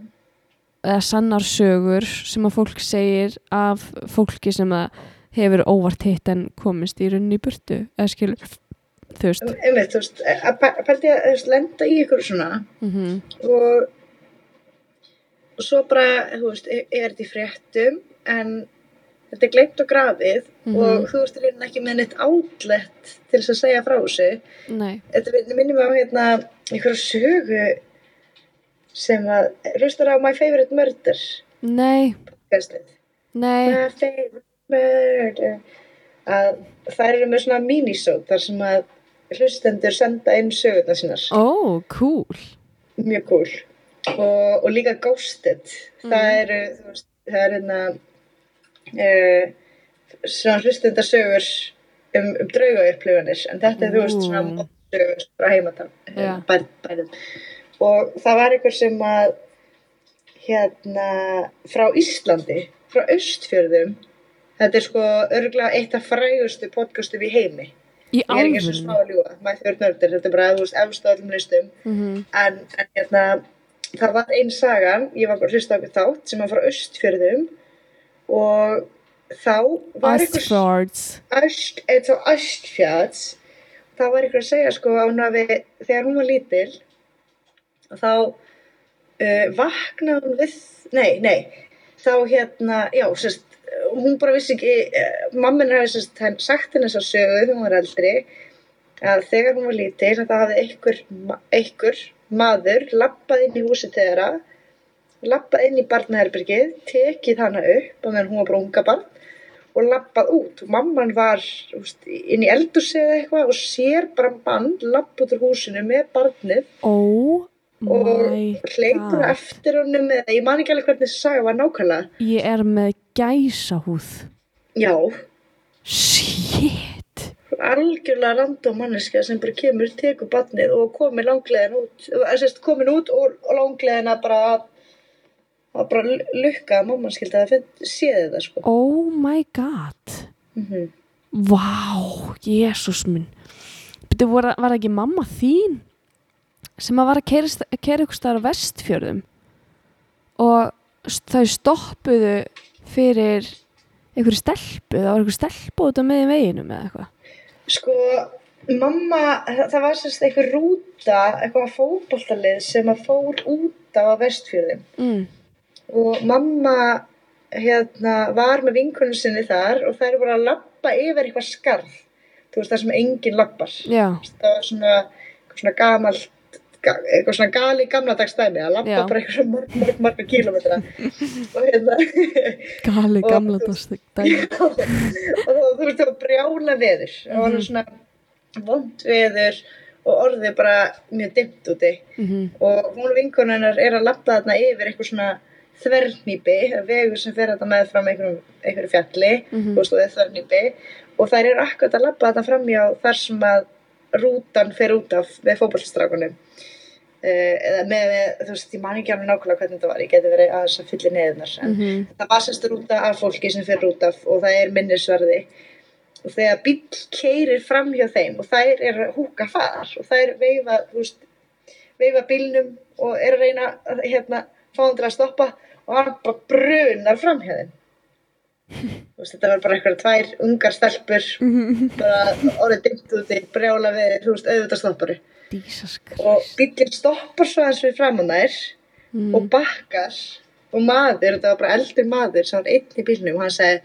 [SPEAKER 3] Eða sannar sögur sem að fólk segir af fólki sem að hefur óvart hitt en komist í rauninni í burtu eða skilur, þú veist
[SPEAKER 2] Einmitt, þú veist, að pæ- pældi ég að þú veist, lenda í ykkur svona
[SPEAKER 3] mm
[SPEAKER 2] og, og svo bara, þú veist, er er þetta í fréttum en þetta er gleymt og grafið
[SPEAKER 3] Mhm.
[SPEAKER 2] og þú veist, reyna ekki með neitt átlett til þess að segja frá þessu.
[SPEAKER 3] Nei,
[SPEAKER 2] Þetta mig á hérna einhverja sögu sem að, hlustar á My Favorite Murder,
[SPEAKER 3] nei,
[SPEAKER 2] gæslið.
[SPEAKER 3] nei.
[SPEAKER 2] My Favorite Murder. Að þær eru með svona minisót þar sem að hlustendur senda inn sögurnar sínar.
[SPEAKER 3] Ó, cool.
[SPEAKER 2] Mjög cool. Og, og líka Ghosted. Það eru þú veist, það er hérna uh, svona hlustundarsögur um, um draugaupplifanir. En þetta er þú veist svona mótsögur frá heimatam
[SPEAKER 3] Já.
[SPEAKER 2] bæ, bæðum og það var einhver sem að hérna frá Íslandi frá Austfjörðum. Þetta er sko örgulega eitt af frægustu podcastum í heimi. Ég er ekki svo smá að Murder, þetta er bara, þú veist, efstu á öllum listum.
[SPEAKER 3] Mm
[SPEAKER 2] en, en hérna það var einn sagan, ég var bara að hlusta okkur þátt sem var frá Östfjörðum og þá var einhver
[SPEAKER 3] Astfords
[SPEAKER 2] Öst, eða þá Östfjörðs þá var einhver að segja sko að hún hafi, þegar hún var lítil þá uh, vaknaði hún við, nei, nei þá hérna, já, sérst hún bara vissi ekki, eh, mamma hennar hafi sérst sagt henni þess að sögu þegar hún var eldri að þegar hún var lítil þetta hafði einhver, einhver maður lappað inn í húsi þeirra lappað inn í barnaherbyrgið tekið hana upp meðan hún var bara unga barn og lappað út. Og mamman var úst, inn í eldursi eða eitthvað og sér bara mann lapp út úr húsinu með barnið.
[SPEAKER 3] Oh
[SPEAKER 2] og hleypur eftir honum eða ég man ekki alveg hvernig þessi saga var nákvæmlega.
[SPEAKER 3] Ég er með gæsahúð.
[SPEAKER 2] Já,
[SPEAKER 3] Shit.
[SPEAKER 2] Algjörlega random manneska sem bara kemur, tekur barnið og komið langleðin út sérst komin út og, og langleðina bara að að bara lukka að mamman skildi að það séði þetta sko.
[SPEAKER 3] Oh my god.
[SPEAKER 2] Mm
[SPEAKER 3] Vá, Jésús minn. Byrju, var, var það ekki mamma þín sem að var að keira ykkur staðar á vestfjörðum og þau stoppuðu fyrir einhverju stelpu, það var einhverju stelpu út á meðin veginum eða eitthvað
[SPEAKER 2] Sko, mamma, það, var sérst eitthvað rúta, eitthvað fótboltalið sem að fór út á vestfjörðum
[SPEAKER 3] mm.
[SPEAKER 2] og mamma hérna var með vinkunum sinni þar og þær voru að lappa yfir eitthvað skarð, þú veist það sem enginn lappar. Það var svona, svona gamalt, ga, eitthvað svona gali gamla dagstæmi að lappa bara eitthvað mörg, mörg, mörg kílometra og hérna
[SPEAKER 3] gali
[SPEAKER 2] Og-
[SPEAKER 3] gamla dæmi.
[SPEAKER 2] Og veist það var brjála veður. Það var
[SPEAKER 3] Mhm.
[SPEAKER 2] svona vond veður og orðið bara mjög dimmt úti.
[SPEAKER 3] Mm
[SPEAKER 2] og hún og vinkonunnar er að lappa þarna yfir eitthvað svona þvernýpi, vegur sem fer þetta með fram einhverju fjalli. Þú veist, og og þær eru akkurat að lappa þetta framjá þar sem að rútan fer út af með fótballstrákunum uh, eða með, þú veist, ég man ekki alveg nákvæmlega hvernig þetta var, ég geti verið aðeins að fylli neðunar en
[SPEAKER 3] -hmm.
[SPEAKER 2] það var sérst rúta af fólki sem fer út af og það er minnisverði og þegar bíll keirir fram hjá þeim og þær er húka þar og þær veifa, þú veist, veifa bílnum og er að reyna hérna, fá hann til að stoppa og hann bara brunar fram hjá þeim veist, þetta var bara eitthvað tvær ungar stelpur bara orðið dimmt úti, brjála við, þú veist, auðvitað stopparu og bíllinn stoppar svo aðeins við framan þær
[SPEAKER 3] mm.
[SPEAKER 2] og bakkar og maður, þetta var bara eldri maður sem var einn í bílnum og hann segi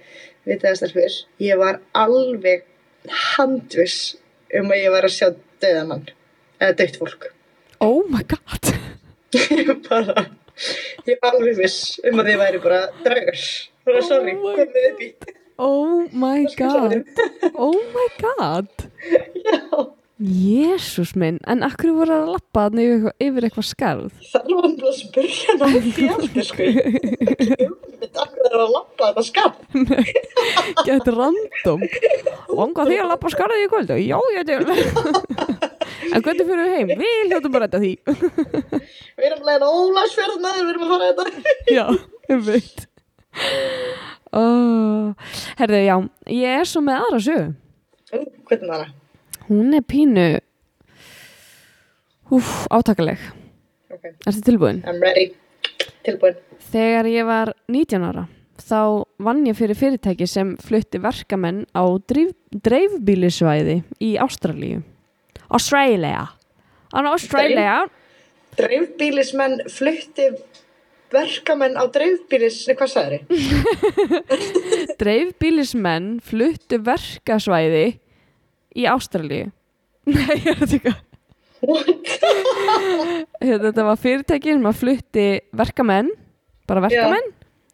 [SPEAKER 2] við það stelpur, ég var alveg handviss um að ég var að sjá döðamann eða dögt fólk.
[SPEAKER 3] Oh my god.
[SPEAKER 2] Ég bara ég var alveg viss um að þið væri bara draugur sorry,
[SPEAKER 3] my
[SPEAKER 2] komið upp í
[SPEAKER 3] Oh my god. Oh my god. Jésús minn, en akkur voru að lappa yfir, eitthvað- yfir eitthvað skarð?
[SPEAKER 2] Það var bara að spyrja því aftur sko. Akkur er að lappa þetta skap
[SPEAKER 3] Gett random. Langa því að lappa skarðið í kvöld? Já, ég til. En hvernig fyrir við heim? Við hljóttum bara þetta því.
[SPEAKER 2] Við erum leiðin ólagsferð með við erum að fara þetta.
[SPEAKER 3] Já, ég veit oh. Herðu, já Ég er svo með aðra sögu
[SPEAKER 2] Ú, hvernig það?
[SPEAKER 3] Hún er pínu Úf, átakaleg
[SPEAKER 2] ok,
[SPEAKER 3] Ertu tilbúin?
[SPEAKER 2] I'm ready tilbúin
[SPEAKER 3] Þegar ég var 19 ára þá vann ég fyrir fyrirtæki sem flutti verkamenn á dreif, dreifbílisvæði í Ástralíu. Australia. Australia.
[SPEAKER 2] dreifbílismenn flutti verkamenn á dreifbílis, nei hvað sagði þið?
[SPEAKER 3] Dreifbílismenn fluttu verkasvæði í Ástralíu. Nei, ég er þetta ekki. Þetta var fyrirtæki sem að flutti verkamenn, bara verkamenn,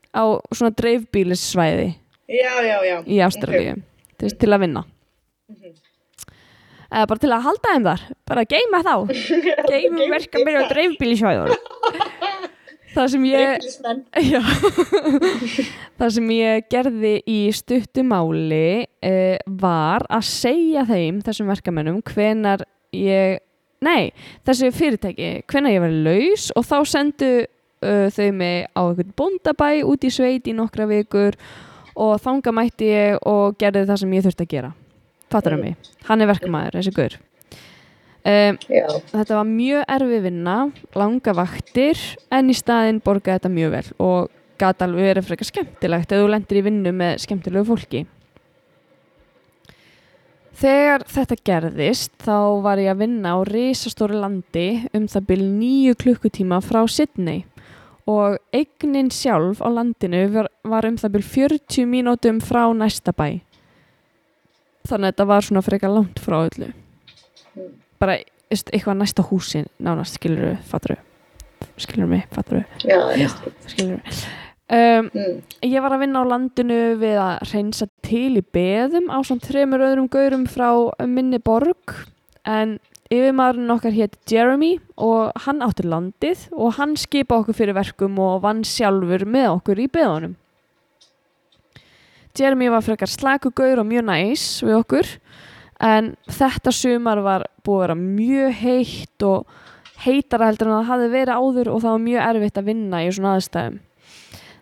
[SPEAKER 3] á svona dreifbílissvæði
[SPEAKER 2] já, já, já
[SPEAKER 3] í Ástralíu til, til að vinna. Eða bara til að halda þeim þar, bara geima þá, geima verkamenn á dreifbílissvæðunum. Það sem ég... Já, það sem ég gerði í stuttumáli uh, var að segja þeim, þessum verkamennum, hvenar ég, nei, þessu fyrirtæki, hvenar ég var laus og þá sendu uh, þau mig á einhvern bóndabæ út í sveit í nokkra vikur og þanga mætti ég og gerði það sem ég þurfti að gera. Fattar um mig? Hann er verkamæður, þessi gaur. Um, þetta var mjög erfi vinna, langa vaktir en í staðinn borgaði þetta mjög vel og gæti alveg verið frekar skemmtilegt ef þú lendir í vinnu með skemmtilegu fólki. Þegar þetta gerðist þá var ég að vinna á risastóri landi um það byrj nýju klukkutíma frá Sydney og eignin sjálf á landinu var, var um það byrj 40 mínútum frá næsta bæ. Þannig að þetta var svona frekar langt frá öllu bara eitthvað næsta húsin nánast skilur við, fattur skilur mig, fattur
[SPEAKER 2] Já, ég
[SPEAKER 3] skilur við um,
[SPEAKER 2] mm.
[SPEAKER 3] ég var að vinna á landinu við að reynsa til í beðum á svona þremur öðrum gaurum frá minni borg. En yfirmaðurinn okkar hétt Jeremy og hann átti landið og hann skipa okkur fyrir verkum og vann sjálfur með okkur í beðunum. Jeremy var frekar slaku gaur og mjög næs við okkur en þetta sumar var búið að vera mjög heitt og heitara heldur en það hafði verið áður og það var mjög erfitt að vinna í svona aðstæðum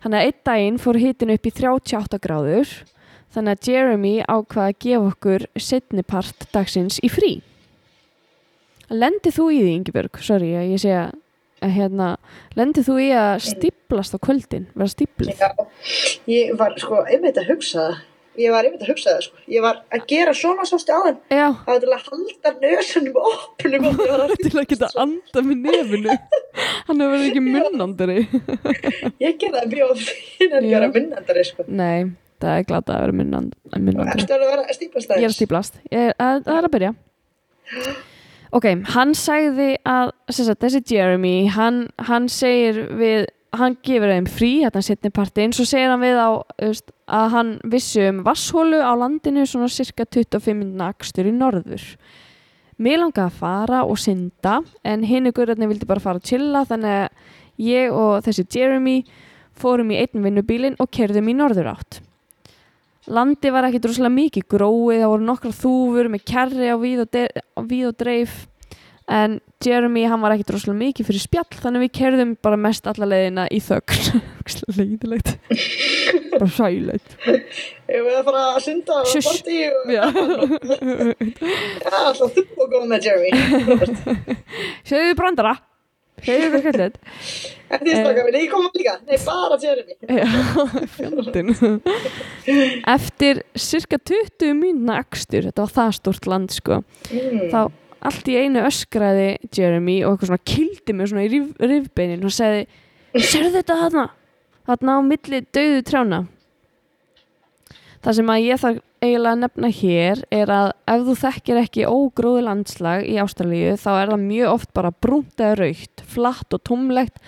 [SPEAKER 3] Þannig að einn daginn fór hittin upp í 38 gráður þannig að Jeremy ákvaði að gefa okkur setnipart dagsins í frí. Lendið þú í því, Ingebjörg? Sorry, að ég sé að hérna, lendið þú í að stíplast á kvöldin, vera stíplið?
[SPEAKER 2] Já, ég var sko einmitt að hugsa það. Ég var einmitt að hugsa það sko. Ég var að gera svona sástu aðein.
[SPEAKER 3] Já,
[SPEAKER 2] Það var til að halda nösunum opnum og ég var að
[SPEAKER 3] til að geta anda með nefinu. Hann hefur verið ekki munnandari.
[SPEAKER 2] Ég gerði það mjög fyrir að gera minnandari sko.
[SPEAKER 3] Nei, það er glata að vera munnand- munnandari.
[SPEAKER 2] Erstu alveg að vera að stíplast
[SPEAKER 3] Ég er að stíplast. Ég að, það er að byrja. Ok, hann sagði að sagt, þessi Jeremy, hann, hann segir við, hann gefur þeim frí hérna setni partinn, svo segir hann við á veist, að hann vissi um vasshólu á landinu svona cirka 25 minna akstur í norður. Mér langaði að fara og synda en hinn ykkur vildi bara fara að chilla þannig að ég og þessi Jeremy fórum í einn vinnubílinn og kerðum í norður átt. Landi var ekkit rosalega mikið gróið, það voru nokkra þúfur með kærri á víð og, víð og dreif en Jeremy hann var ekkit rosalega mikið fyrir spjall þannig við kerðum bara mest alla leiðina í þögn leiðilegt bara sæleitt
[SPEAKER 2] Ég við að fara að synda og borti
[SPEAKER 3] Já.
[SPEAKER 2] Alltaf þú og góða með Jeremy.
[SPEAKER 3] segðu brandara segðu eitthvað skellið
[SPEAKER 2] Eftir því staka minni, ég kom líka. Nei, bara Jeremy.
[SPEAKER 3] Já, fjandinn Eftir cirka 20 mínuna akstur, þetta var það stort land sko,
[SPEAKER 2] Mm.
[SPEAKER 3] þá allt í einu öskraði Jeremy og eitthvað svona kildi mig svona í rif, rifbeinin og segði, sérðu þetta þarna? Þarna á milli döðu trjána. Það sem að ég þarf eiginlega að nefna hér er að ef þú þekkir ekki ógróðu landslag í Ástralíu þá er það mjög oft bara brúnt eða raukt, flatt og tómlegt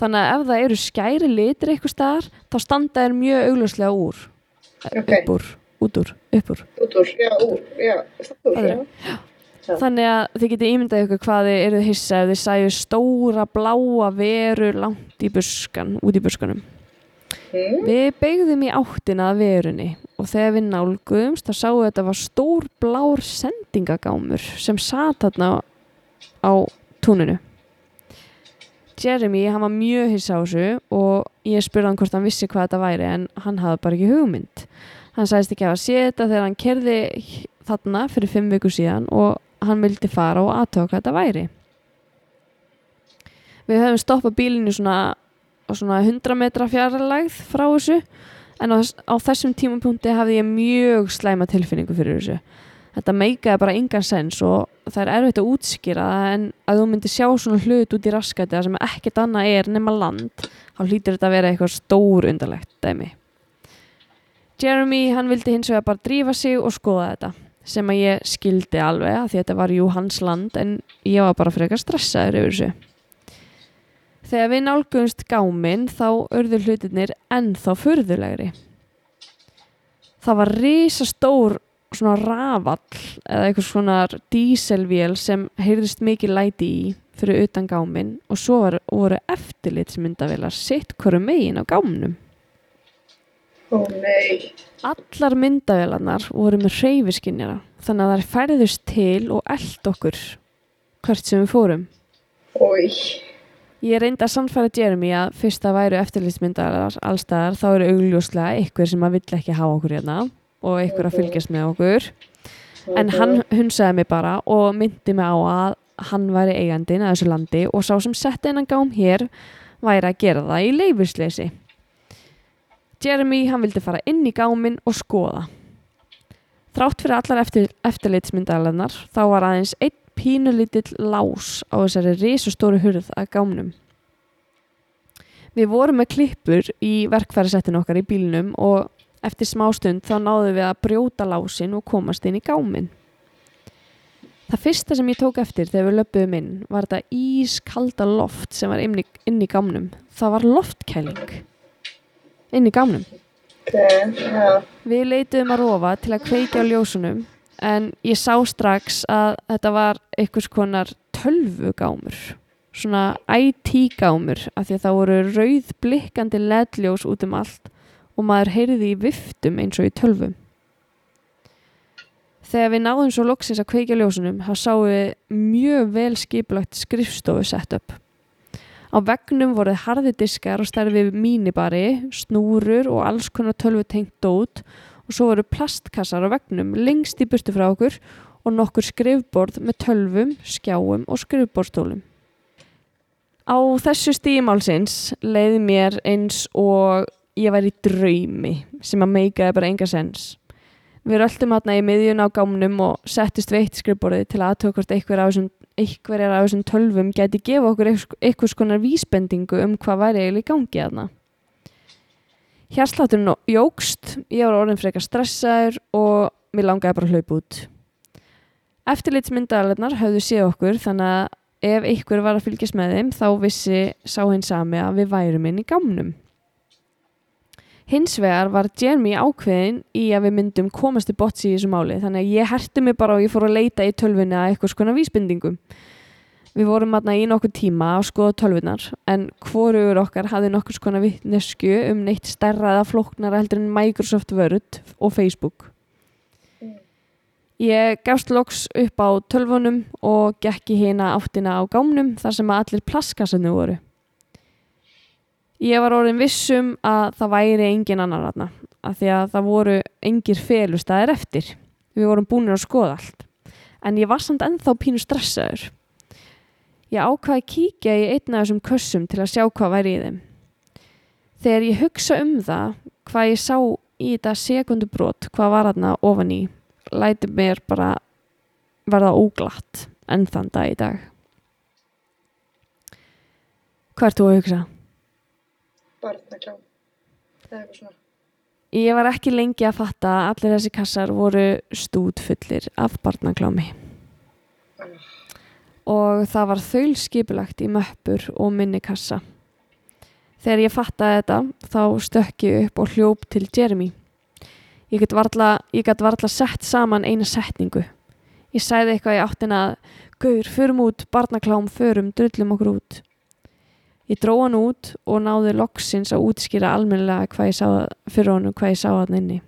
[SPEAKER 3] þannig að ef það eru skæri litir eitthvað staðar þá standa þeir mjög augljóslega úr
[SPEAKER 2] Ok.
[SPEAKER 3] upp úr, út úr, upp úr
[SPEAKER 2] Út úr, já, úr, já. Það úr, já. Já.
[SPEAKER 3] þannig að þið getið ímyndað ykkur hvað þið eruð hissa ef þið sæju stóra bláa veru langt í buskan, út í buskanum
[SPEAKER 2] Mm.
[SPEAKER 3] Við beigðum í áttina að verunni og þegar við nálguðumst þá sáum við að þetta var stór blár sendingagámur sem sat þarna á túninu. Jeremy, hann var mjög hissa á þessu og ég spurði hann hvort hann vissi hvað þetta væri en hann hafði bara ekki hugmynd. Hann sagðist ekki hafa séð þetta þegar hann kerði þarna fyrir fimm vikur síðan og hann vildi fara og aðtöka hvað þetta væri. Við höfum stoppað bílinu svona svona 100 metra fjarlægð frá þessu en á, á þessum tímapunkti hafði ég mjög slæma tilfinningu fyrir þessu. Þetta meikaði bara engan sens og það er erfitt að útskýra en að þú myndir sjá svona hlut út í raskati það sem ekkert annað er nema land þá hlýtur þetta að vera eitthvað stór undarlegt dæmi. Jeremy hann vildi hins vegar bara drífa sig og skoða þetta sem að ég skildi alveg að því að þetta var jú hans land en ég var bara frekar stressaður yfir þessu Þegar við nálgumst gáminn þá urðu hlutirnir ennþá furðulegri. Það var risastór svona rafall eða eitthvað svona díselvél sem heyrðist mikið læti í fyrir utan gáminn og svo var, voru eftirlitsmyndavélar sitt hverju megin á gámnum.
[SPEAKER 2] Ó, nei.
[SPEAKER 3] Allar myndavélarnar voru með hreyfiskinjara þannig að þær færðust til og eld okkur hvert sem við fórum.
[SPEAKER 2] Ói.
[SPEAKER 3] Ég reyndi að sannfæra Jeremy að fyrst að væru eftirlitsmyndarar allstaðar þá eru augljóslega ykkur sem að vill ekki hafa okkur hérna og ykkur að fylgjast með okkur en hann hunsaði mig bara og myndi mig á að hann væri eigandinn að þessu landi og sá sem sett einan gám hér væri að gera það í leifisleysi. Jeremy hann vildi fara inn í gáminn og skoða. Þrátt fyrir allar eftir, eftirlitsmyndalarnar þá var aðeins einn pínulítill lás á þessari risastóru hurð að gámnum. Við vorum með klippur í verkfærisettinu okkar í bílnum og eftir smástund þá náðum við að brjóta lásin og komast inn í gáminn. Það fyrsta sem ég tók eftir þegar við löpuðum inn var þetta ískalda loft sem var inn í, inn í gámnum. Það var loftkæling inn í
[SPEAKER 2] já.
[SPEAKER 3] Við leituðum að rofa til að kveikja á ljósunum en ég sá strax að þetta var einhvers konar tölvugámur svona IT-gámur af því að það voru rauð blikkandi ledljós út um allt og maður heyrði í viftum eins og í tölvum. Þegar við náðum svo loksins að kveikja á ljósunum þá sáum við mjög vel skipulagt skrifstofu setup. Á veggnum voruð harði diskar og stærfið mínibari, snúrur og alls konar tölvu tengt dót og svo voru plastkassar á veggnum lengst í burtu frá okkur og nokkur skrifborð með tölvum, skjáum og skrifborðstólum. Á þessu stímálsins leiði mér eins og ég var í draumi sem að meikaði bara enga sens. Við röltum hérna í miðjun á gámnum og settist veitt skrifborðið til að aðtökast einhver af þessum einhverjar af þessum tölvum geti gefa okkur einhvers konar vísbendingu um hvað væri eiginlega í gangi aðna. Hjarslátturinn jógst, ég var orðin frekar stressaður og mér langaði bara að hlaupa út. Eftirlitsmyndaðalegnar höfðu séð okkur þannig að ef einhver var að fylgjast með þeim þá vissi sá hinn sami að við værum inn í gámnum. Hins vegar var Jeremy ákveðin í að við myndum komast til botts í þessu máli þannig að ég herti mig bara og ég fór að leita í tölvunni að eitthvað skona vísbendingum. Við vorum aðna í nokkuð tíma að skoða tölvunar en hvorugur okkar hafði nokkuð skona vittnesku um neitt stærraða flóknara heldur en Microsoft Word og Facebook. Ég gafst loks upp á tölvunum og gekk í hérna áttina á gámnum þar sem allir plaskassannu voru. Ég var orðin vissum að það væri engin annar aðna af því að það voru engir felustæðir eftir. Við vorum búinir að skoða allt. En ég var samt ennþá pínu stressaður. Ég ákvaði að kíkja í einn af þessum kössum til að sjá hvað væri í þeim. Þegar ég hugsa um það, hvað ég sá í þetta sekundubrót, hvað var aðna ofan í, læti mér bara verða óglatt enn þann dag í dag. Hvað ert þú að hugsa?
[SPEAKER 2] Barnaklám. Er eitthvað svona.
[SPEAKER 3] Ég var ekki lengi að fatta að allir þessi kassar voru stúdfullir af barnaklámi. Og það var þaulskipulagt í möppur og minni kassa. Þegar ég fattaði þetta þá stökk ég upp og hljóp til Jeremy. Ég gæti varla, varla sett saman eina setningu. Ég sæði eitthvað í áttina að Gaur, förum út, barnaklám, förum, drullum okkur út. Ég dró hann út og náði loksins að útskýra almennilega hvað ég sá fyrir honum hvað ég sá hann inni.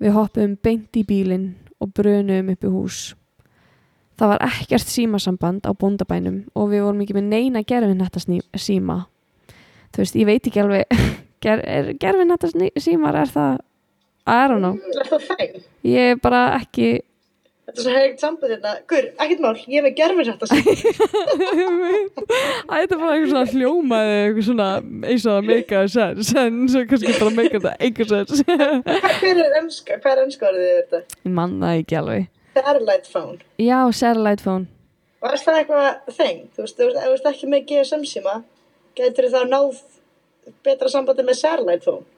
[SPEAKER 3] Við hoppum beint í bílinn og brunum upp í hús. Það var ekkert símasamband á bóndabænum og við vorum ekki með neina gerfin þetta síma. Þú veist, ég veit ekki alveg, ger, er gerfin þetta símar, er það, I don't know.
[SPEAKER 2] Er?
[SPEAKER 3] Ég er bara ekki,
[SPEAKER 2] Þetta er svo hefðið samband þetta. Gur, ekkert mál, ég er með gerfir þetta
[SPEAKER 3] þetta er bara eitthvað svona hljómaði eitthvað svona eins og það make a sense en svo kannski bara make þetta einhver sense
[SPEAKER 2] Hver er ennska, hvað er ennska orðið yfir þetta?
[SPEAKER 3] Ég man það ekki alveg
[SPEAKER 2] Satellite phone.
[SPEAKER 3] Já, satellite phone
[SPEAKER 2] er það eitthvað þeng? Þú veist, ef þú veist ekki með GSM síma, getur þá náð betra sambandi með satellite phone?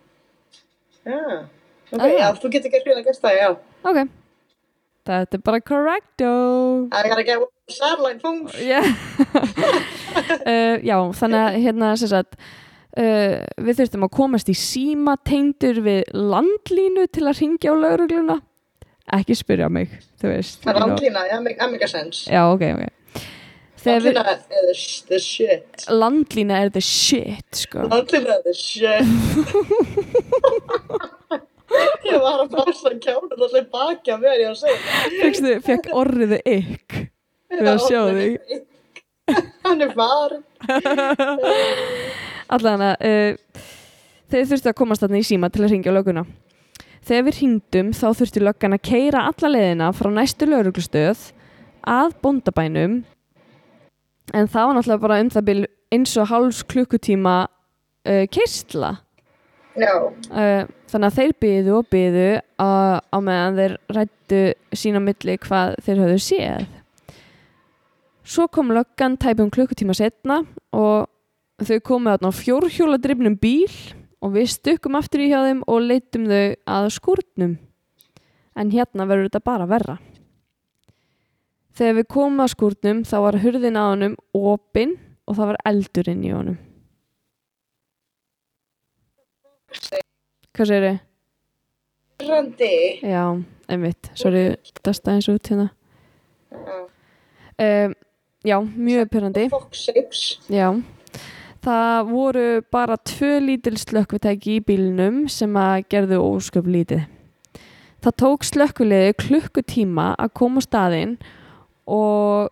[SPEAKER 2] Já. Ok,
[SPEAKER 3] Ah.
[SPEAKER 2] já, þú getur ekki að gert það, já.
[SPEAKER 3] Ok Þetta er bara correcto
[SPEAKER 2] I gotta get one satellite phones.
[SPEAKER 3] yeah. uh, Já, þannig að hérna sem sagt uh, við þurftum að komast í síma tengdur við landlínu til að ringja á laurugluna ekki spyrja mig, þú veist
[SPEAKER 2] Það er landlína, já, make, that make a sense.
[SPEAKER 3] Já, ok, ok við,
[SPEAKER 2] er
[SPEAKER 3] landlína er the shit sko.
[SPEAKER 2] Landlína er the shit. ég var að passa kjánu og allir baki að mér, ég að segja.
[SPEAKER 3] Fekk orriði ykk við að sjá þig.
[SPEAKER 2] Hann er farin.
[SPEAKER 3] allan að uh, þeir þurftu að komast þarna í síma til að ringja löguna þegar við ringdum þá þurftu löggan að keira alla leiðina frá næstu lauruglustöð að bóndabænum. En það var náttúrulega bara um það bil eins og háls klukkutíma uh, keistla
[SPEAKER 2] Já,
[SPEAKER 3] uh, þannig að þeir byðu og byðu á, meðan þeir rættu sín á milli hvað þeir höfðu séð. Svo kom löggan tæpum klukkutíma setna og þau þarna á fjórhjóla drifnum bíl og við stukkum aftur í hjá þeim og leitum þau að skúrnum. En hérna verður þetta bara verra. Þegar við komum að skúrnum þá var hurðin á honum opin og það var eldur inn í honum hvað segir þið?
[SPEAKER 2] Randi.
[SPEAKER 3] Já, einmitt, sorry, dasta eins út hérna um, Já, mjög pyrrandi
[SPEAKER 2] Fox 6.
[SPEAKER 3] Já, það voru bara tvö lítil slökkvitæki í bílnum sem að gerðu ósköp lítið. Það tók slökkviliði klukkutíma að koma á staðinn og,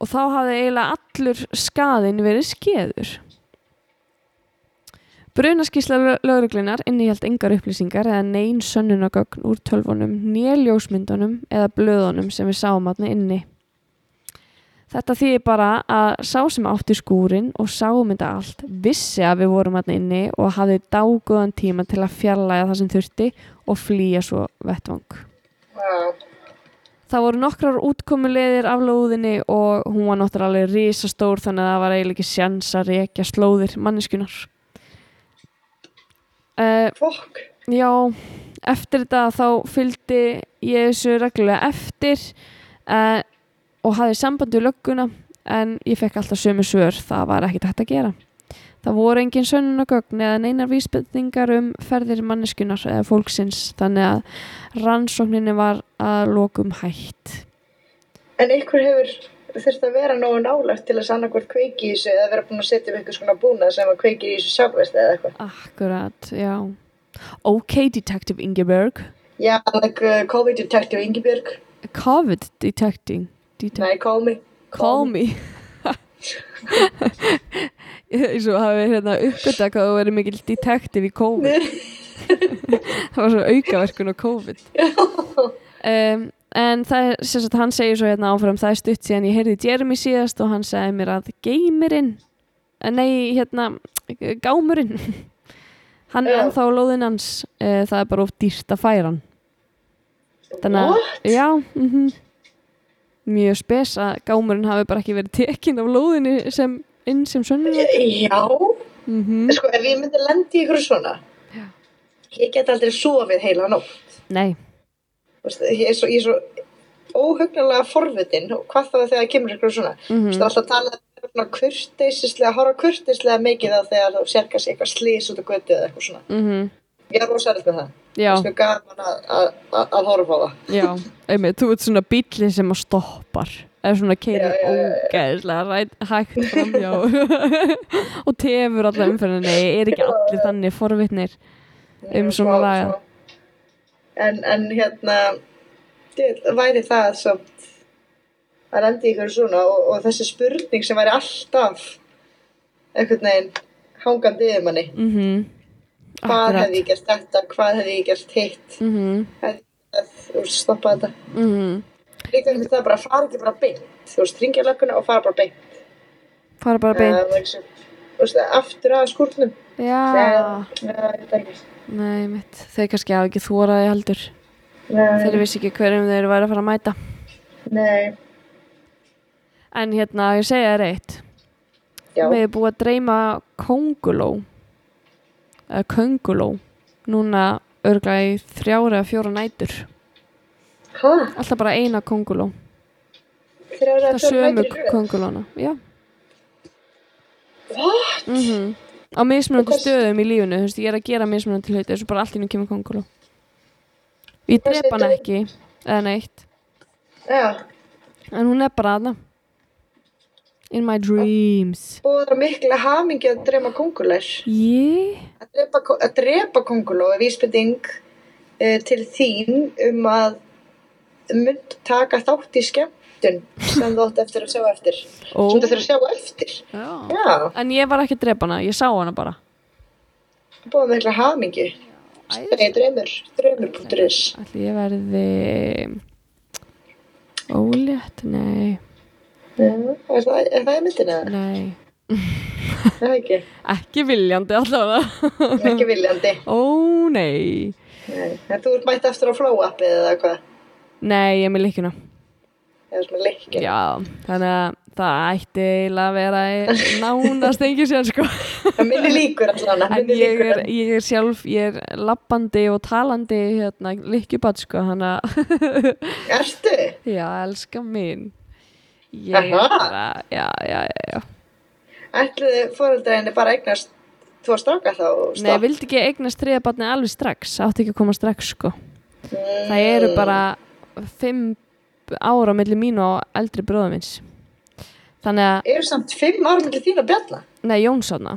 [SPEAKER 3] og þá hafði eiginlega allur skaðinn verið skeður. Brunaskísla lögreglunar innihjalt engar upplýsingar eða neyn sönnunagögn úr tölvunum, néljósmyndunum eða blöðunum sem við sáum aðna inni. Þetta þýðir bara að sá sem átti skúrin og sáum þetta allt vissi að við vorum aðna inni og hafði dágóðan tíma til að fjarlæga það sem þurfti og flýja svo vettvang. Það voru nokkrar útkomulegðir af lóðinni og hún var náttúrulega risastór þannig að það var eiginlega ekki sjans að rekja slóðir manneskunar. Uh,
[SPEAKER 2] Fokk.
[SPEAKER 3] Já, eftir þetta þá fylgdi ég þessu reglulega eftir uh, og hafði samband við lögguna en ég fekk alltaf sömu svör, það var ekkert hægt að gera. Það voru engin sönnunagögn eða neinar vísbendingar um ferðir manneskunar eða fólksins þannig að rannsókninni var að lokum hætt.
[SPEAKER 2] En ykkur hefur þurft að vera nógu nálægt til að sanna hvort kveiki í þessu eða vera búin að setja upp eitthvað svona búnað sem að kveiki í þessu sjálfveist eða eitthvað.
[SPEAKER 3] Akkurat, já. Ok, Detective Ingeborg.
[SPEAKER 2] Já, like uh, COVID detective Ingibjörg.
[SPEAKER 3] COVID Detecting. Detect
[SPEAKER 2] Nei, call me.
[SPEAKER 3] Call me. Eins og hafi hérna uppgötta hvað þú verið mikil detective í COVID. það var svo aukaverkun á COVID. Um, en það er, sem sagt, hann segir svo hérna áfram, það er stutt síðan ég heyrði Jeremy síðast og hann sagði mér að geimirinn, eh, nei, hérna, gámurinn, hann er ennþá á lóðin hans, uh, það er bara of dýrt að færa hann. Þannig að, já, mm mjög spes að gámurinn hafi bara ekki verið tekinn af lóðinni sem inn sem sönnum.
[SPEAKER 2] Já,
[SPEAKER 3] Mm
[SPEAKER 2] sko, ef ég myndi lendi ykkur svona,
[SPEAKER 3] Já.
[SPEAKER 2] ég get aldrei sofið heila nótt.
[SPEAKER 3] Nei,
[SPEAKER 2] Ég er svo, ég er svo óhugnulega forvitin og hvað það þegar kemur ykkur svona. Það er alltaf að tala um kurteisislega, horfa kurteislega mikið á þegar þú sér kannski eitthvað slís út á götu eða eitthvað svona.
[SPEAKER 3] mm
[SPEAKER 2] Ég er rosalega með það. Það er sko gaman að, horfa á það.
[SPEAKER 3] já, einmitt, þú ert svona bíllinn sem að stoppar eða svona keirir ræt, hægt framjá og tefur alla umferðinni er ekki allir þannig forvitnir um svona
[SPEAKER 2] smá. En, en hérna, það væri það samt að lendi ykkur svona og, og þessi spurning sem væri alltaf einhvern veginn hangandi yfir manni.
[SPEAKER 3] mhm
[SPEAKER 2] Hvað
[SPEAKER 3] Akkurat.
[SPEAKER 2] hefði ég gert þetta, hvað hefði ég gert hitt,
[SPEAKER 3] mhm
[SPEAKER 2] hefði ég gert stoppa þetta.
[SPEAKER 3] mhm
[SPEAKER 2] Líka um þetta bara fara ekki bara beint, þú veist, ringja lögguna og fara bara beint.
[SPEAKER 3] fara bara beint
[SPEAKER 2] Uh, aftur að skúrnum.
[SPEAKER 3] já,
[SPEAKER 2] Nei, ég veit ekki.
[SPEAKER 3] Nei, mitt þeir kannski hafa ekki þóraði heldur.
[SPEAKER 2] Nei,
[SPEAKER 3] þeir vissi ekki hverjum þeir væri að fara að mæta.
[SPEAKER 2] Nei,
[SPEAKER 3] en hérna, ég segja þér eitt.
[SPEAKER 2] Já.
[SPEAKER 3] Við erum búið að dreyma konguló eða könguló núna örglega í þrjára eða fjóra nætur.
[SPEAKER 2] Hæ?
[SPEAKER 3] alltaf bara eina konguló
[SPEAKER 2] Þrjár eða
[SPEAKER 3] það sömu
[SPEAKER 2] nætur í röð?
[SPEAKER 3] kongulóna já.
[SPEAKER 2] What?
[SPEAKER 3] mm á mismunandi
[SPEAKER 2] hvers-
[SPEAKER 3] stöðum í lífinu þú veist, ég er að gera mismunandi hluti þessu bara allt í nú kemur konguló ég hana
[SPEAKER 2] heitir-
[SPEAKER 3] ekki eða neitt.
[SPEAKER 2] Já,
[SPEAKER 3] en hún er bara aðna in my dreams.
[SPEAKER 2] Og það er mikla hamingi að dreyma kongulær.
[SPEAKER 3] ég?
[SPEAKER 2] Að drepa konguló er vísbending uh, til þín um að mynd taka þátt í skemmtun sem þú átt eftir að sjá eftir.
[SPEAKER 3] Ó.
[SPEAKER 2] Sem þú þurfir að sjá eftir.
[SPEAKER 3] Já.
[SPEAKER 2] Já,
[SPEAKER 3] en ég var ekki að drepa hana, ég sá hana bara
[SPEAKER 2] búið mikla hamingi. Nei, draumur, draumur.is.
[SPEAKER 3] Ætli ég verði ólétt? Nei,
[SPEAKER 2] er það, er það í myndinu eða?
[SPEAKER 3] nei
[SPEAKER 2] Er Það ekki,
[SPEAKER 3] Ekki viljandi allavega
[SPEAKER 2] ekki viljandi.
[SPEAKER 3] Ó, nei
[SPEAKER 2] Nei. En þú ert mætt eftir á flow appið eða hvað?
[SPEAKER 3] Nei, ég er með líkuna
[SPEAKER 2] Eða svona leikki.
[SPEAKER 3] Já, þannig að það ætti eiginlega að vera nánast engin sér sko
[SPEAKER 2] Það minni líkur allan,
[SPEAKER 3] en ég er, ég er sjálf ég er lappandi og talandi hérna, lykkjubat sko hann að
[SPEAKER 2] Ertu?
[SPEAKER 3] já, elska mín ég er bara já, já, já,
[SPEAKER 2] Ætliði fóreldræðinni bara eignast tvo stráka þá?
[SPEAKER 3] Nei,
[SPEAKER 2] stopp?
[SPEAKER 3] ég vildi ekki eignast þriða barni alveg strax, átti ekki að koma strax sko. Það eru bara fimm ára millir mín og eldri bróða minns. Þannig að,
[SPEAKER 2] Eru samt fimm ára millir þín og Bjarna?
[SPEAKER 3] nei, Jónssona,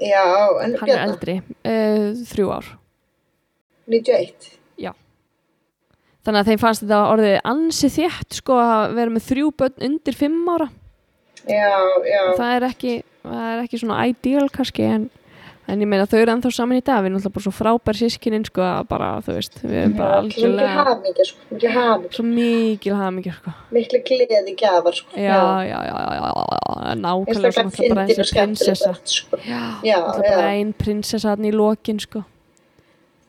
[SPEAKER 2] Já, en
[SPEAKER 3] hann er
[SPEAKER 2] Bjarna?
[SPEAKER 3] eldri, uh, þrjú ár.
[SPEAKER 2] 91.
[SPEAKER 3] Já. Þannig að þeim fannst þetta orðið ansi þétt sko að vera með þrjú börn undir fimm ára.
[SPEAKER 2] Já, já.
[SPEAKER 3] Það er ekki, það er ekki svona ideal kannski en, en ég meina þau eru ennþá saman í dag, við erum alltaf bara svo frábær sískinin sko að bara, þú veist, við erum bara
[SPEAKER 2] Miklu
[SPEAKER 3] algjörlega
[SPEAKER 2] sko. Miklu hafingja.
[SPEAKER 3] svo mikil hafmyggja sko.
[SPEAKER 2] Miklu gleði gjafar, sko.
[SPEAKER 3] Já, já, já, já, já, nákvæmlega svo náttúrulega bara eins
[SPEAKER 2] og
[SPEAKER 3] og prinsessa.
[SPEAKER 2] sko.
[SPEAKER 3] Já, náttúrulega bara
[SPEAKER 2] já.
[SPEAKER 3] ein prinsessa hann í lokin, sko.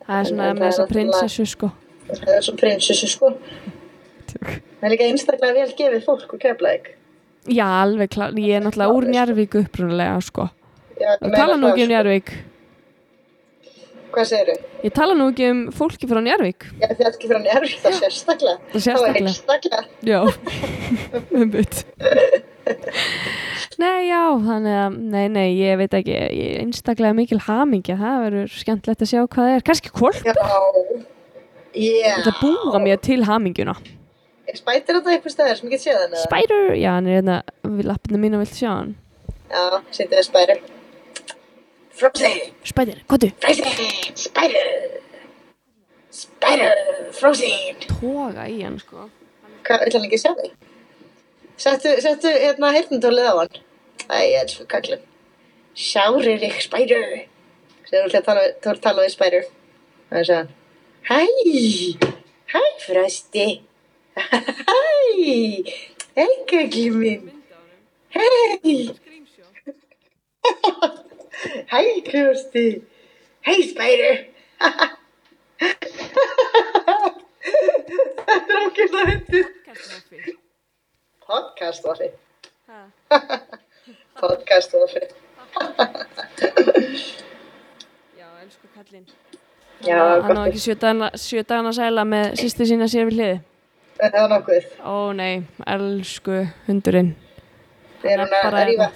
[SPEAKER 3] Það er svona með þessa prinsessu, sko.
[SPEAKER 2] Það er svo prinsessu, sko. Það er líka einstaklega vel gefið fólk úr keflaðik.
[SPEAKER 3] Já, alveg klár, ég er náttúrulega úr. Njarvík upprunalega, sko.
[SPEAKER 2] Já,
[SPEAKER 3] Og tala nú ekki um Njarvík.
[SPEAKER 2] sko. Hvað segirðu?
[SPEAKER 3] Ég tala nú ekki um fólki frá Njarvík.
[SPEAKER 2] Já, þið ætti ekki hann erfið það.
[SPEAKER 3] Það sérstaklega.
[SPEAKER 2] Það var einstaklega.
[SPEAKER 3] Já, um bytt. Nei, já, þannig að, nei, nei, ég veit ekki, ég er einstaklega mikil hamingja, það verður skemmtilegt að sjá hvað það er. Kannski hvort,
[SPEAKER 2] Já.
[SPEAKER 3] Þetta búa mér til hamingjuna.
[SPEAKER 2] Spætir þetta eitthvað stæðar sem ég get séð hann?
[SPEAKER 3] Spider, já, hann er hérna við lappinu mín og vilt sjá hann.
[SPEAKER 2] Já, sýndi við spærir. Frozen.
[SPEAKER 3] Spider, hvað du?
[SPEAKER 2] Frozen. Spærir. Spærir. Frozen.
[SPEAKER 3] Toga í hann, sko.
[SPEAKER 2] Hvað, vil hann ekki sjá þig? Settu, settu hérna heyrnutólið á hann. Æ, ég er svo kallum. Sjárir ykkur. Þegar þú ert að tala, við- að spærir. Það er hann. Hæ. Hæ, Frosti. Hæ. Hæ, kallum minn. Hæ. Hæ, Frosti. Hæ, spærir. Þetta er okkur það hundur. Podcast var þið. Podcast var þið.
[SPEAKER 3] Já, elsku kallinn.
[SPEAKER 2] Já,
[SPEAKER 3] Hann á
[SPEAKER 2] gott.
[SPEAKER 3] ekki sjö dagana, sæla með sýstu sína sér við hliði.
[SPEAKER 2] Það var nokkuð.
[SPEAKER 3] Ó nei, elsku hundurinn.
[SPEAKER 2] Þeir
[SPEAKER 3] Hann
[SPEAKER 2] að rífa.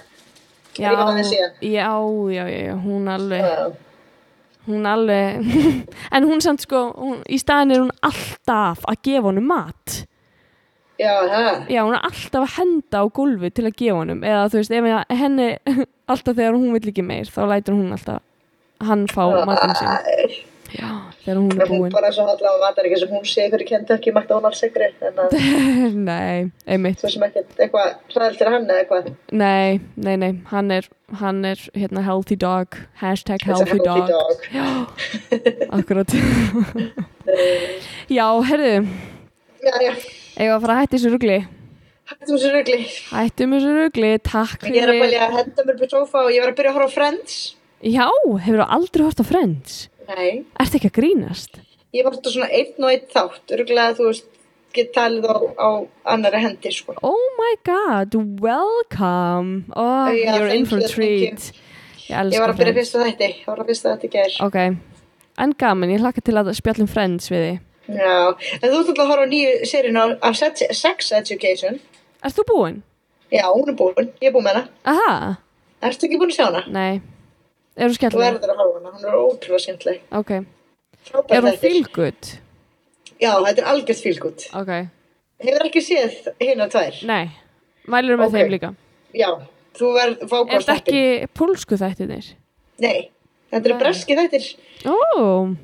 [SPEAKER 3] Já, já, já, já, hún alveg,
[SPEAKER 2] Já.
[SPEAKER 3] hún alveg, en hún samt sko, hún, í staðin er hún alltaf að gefa honum mat.
[SPEAKER 2] Já, það.
[SPEAKER 3] Já, hún er alltaf að henda á gólfi til að gefa honum, eða þú veist, ef ég- henni, alltaf þegar hún vill ekki meir, þá lætur hún alltaf hann fá matinn sinn. Já, þegar hún er
[SPEAKER 2] Hún
[SPEAKER 3] búin.
[SPEAKER 2] bara svo hallar á matar ekki sem hún sé ykkur í Kentucky McDonalds ykkur en að
[SPEAKER 3] Nei, einmitt.
[SPEAKER 2] svo sem ekkert eitthvað hræðil til hann eða eitthvað
[SPEAKER 3] Nei, nei, nei, hann er, hann er hérna healthy dog, hashtag
[SPEAKER 2] It's a
[SPEAKER 3] healthy, dog.
[SPEAKER 2] dog.
[SPEAKER 3] Já, akkurat. Já, herðu,
[SPEAKER 2] Já, já,
[SPEAKER 3] að fara að hætta þessu rugli.
[SPEAKER 2] hættum þessu rugli
[SPEAKER 3] Hættum þessu rugli, takk
[SPEAKER 2] Ég er að
[SPEAKER 3] fyrir.
[SPEAKER 2] bælja að henda mér på sofa og ég var að byrja að horfa á Friends
[SPEAKER 3] Já, hefur þú aldrei hort á Friends?
[SPEAKER 2] Nei
[SPEAKER 3] Ertu ekki að grínast?
[SPEAKER 2] Ég var þetta svona einn og einn þátt Örgulega þú veist Get talið á, á annari hendi sko
[SPEAKER 3] Oh my god, welcome. Oh,
[SPEAKER 2] Já,
[SPEAKER 3] you're in for a treat. Ég
[SPEAKER 2] Ég var að byrja
[SPEAKER 3] Friends.
[SPEAKER 2] fyrsta þætti Ég var að fyrsta þætti í gær
[SPEAKER 3] Ok, en gaman, ég hlakka til að spjallum Friends við þið.
[SPEAKER 2] Já En þú alltaf að horfa nýju seríun á, sex, Education
[SPEAKER 3] Ert þú búinn?
[SPEAKER 2] Já, hún er búin Ég er búin með hana
[SPEAKER 3] Aha,
[SPEAKER 2] Ertu ekki búin að sjá hana?
[SPEAKER 3] nei. Er þú
[SPEAKER 2] Þú
[SPEAKER 3] skemmtileg?
[SPEAKER 2] verður að horfa á hana Hún er ótrúlega skemmtileg
[SPEAKER 3] Ok.
[SPEAKER 2] Frábær
[SPEAKER 3] Er hún
[SPEAKER 2] þættir.
[SPEAKER 3] good?
[SPEAKER 2] Já, þetta er algjört fílgút
[SPEAKER 3] Ok.
[SPEAKER 2] Hefur ekki séð hérna tvær?
[SPEAKER 3] Nei. Mælur með
[SPEAKER 2] Ok.
[SPEAKER 3] þeim líka.
[SPEAKER 2] Já, þú verður
[SPEAKER 3] Er
[SPEAKER 2] fákvæmst
[SPEAKER 3] þetta ekki pólsku þættinir?
[SPEAKER 2] Nei, þetta eru
[SPEAKER 3] Nei.
[SPEAKER 2] breski þættir
[SPEAKER 3] Ó,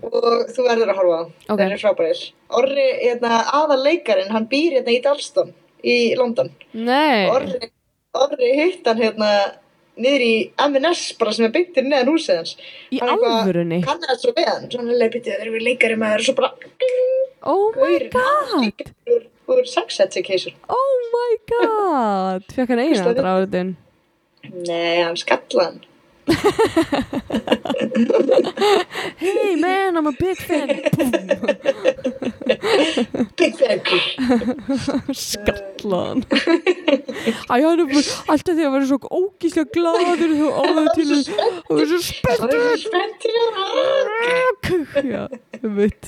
[SPEAKER 2] og þú verður að horfa á það.
[SPEAKER 3] Ok.
[SPEAKER 2] Þeir eru frábærir. Orri, hérna, aðal leikarin, hann býr hérna í Dalston í London.
[SPEAKER 3] nei.
[SPEAKER 2] Orri, Orri hitt hann hérna niður í M&S bara sem er byggtir neðan húsið hans.
[SPEAKER 3] Í
[SPEAKER 2] Hann eitthvað
[SPEAKER 3] alvörunni?
[SPEAKER 2] Kannaði svo hann, svona leipitið, þeir eru leikari með þeir svo bara
[SPEAKER 3] Oh my god.
[SPEAKER 2] úr, úr sex education.
[SPEAKER 3] Oh my god. Fekk hann eina
[SPEAKER 2] Hlustaðu.
[SPEAKER 3] dráðin.
[SPEAKER 2] Nei, hann skallan.
[SPEAKER 3] Hey man, I'm a big fan.
[SPEAKER 2] Ég
[SPEAKER 3] Skallan. Æ, hann er bara alltaf því að vera svo ógíslega gladur þú áður til að er svo
[SPEAKER 2] Það er svo spennt hér
[SPEAKER 3] spennt Já, um mitt.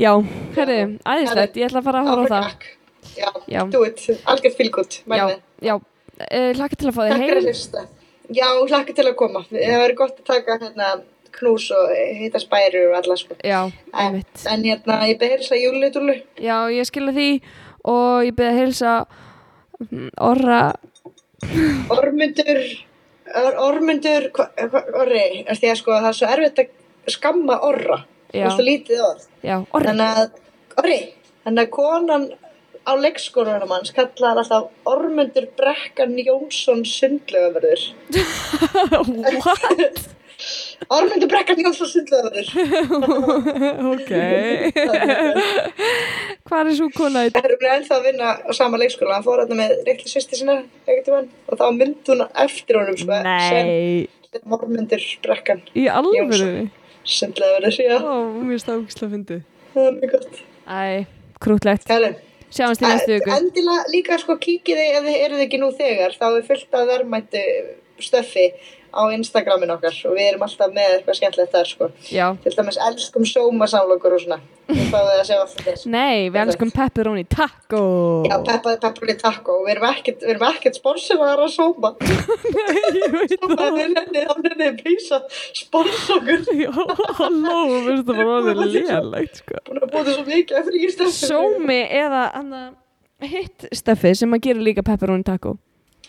[SPEAKER 3] Já, herri, æðislegt. Ég ætla að fara að horfa á það.
[SPEAKER 2] Já,
[SPEAKER 3] Já.
[SPEAKER 2] do it, algjörð fylgút
[SPEAKER 3] Já, já, uh, hlakka til að fá þig heim.
[SPEAKER 2] hlusta. Já, hlakka til að koma. Það verður gott að taka hérna knús og hitta spæri og alla sko.
[SPEAKER 3] Já,
[SPEAKER 2] En, en hérna, ég beði hilsa júlitúlu
[SPEAKER 3] Já, ég skilja því og ég byrði að heilsa mm, Orra.
[SPEAKER 2] Ormundur or, Ormundur, orri er því að sko það er svo erfitt að skamma orra.
[SPEAKER 3] Já.
[SPEAKER 2] Það er svo lítið orð.
[SPEAKER 3] Já, Orri.
[SPEAKER 2] Þannig að, orri, þannig að konan á leikskólanum hans kallar alltaf Ormundur Brekkan Jónsson sundlögaverður
[SPEAKER 3] What?
[SPEAKER 2] Ormundur Brekkan Jónsson sundlögaverður
[SPEAKER 3] ok. Hvað er svo kona í
[SPEAKER 2] Það er hún ennþá að vinna á sama leikskóla. Hann fór hérna með reikli sýsti sinna einhvern tímann og þá myndi hún eftir honum sko,
[SPEAKER 3] Nei,
[SPEAKER 2] sem Ormundur Brekkan
[SPEAKER 3] í alvöru?
[SPEAKER 2] Sundlögaverður, já,
[SPEAKER 3] Ó, mér ógislega fyndið.
[SPEAKER 2] Það er mjög gott.
[SPEAKER 3] Æ, krútlegt
[SPEAKER 2] Herru,
[SPEAKER 3] Sjáumst í næstu viku.
[SPEAKER 2] Endilega líka sko kíkiði ef þið eruð ekki nú þegar þá er fullt af verðmættu stöffi á Instagramin okkar og við erum alltaf með eitthvað skemmtilegt þar sko.
[SPEAKER 3] Já.
[SPEAKER 2] Til dæmis elskum sóma samlokur og svona. Við fáum það að sjá alltaf þess
[SPEAKER 3] Nei, við elskum pepperoni taco.
[SPEAKER 2] Já, pepperoni taco. Við erum ekkert, við erum ekkert sponsorar að sóma.
[SPEAKER 3] Ég veit
[SPEAKER 2] það.
[SPEAKER 3] það
[SPEAKER 2] er henni, hann henni písa sponsokur
[SPEAKER 3] Já, halló, mér finnst það bara orðið lélegt sko.
[SPEAKER 2] Búin að búið svo mikið að frí stöffi
[SPEAKER 3] Sómi eða hana, hitt steffi sem að gera líka pepperoni taco.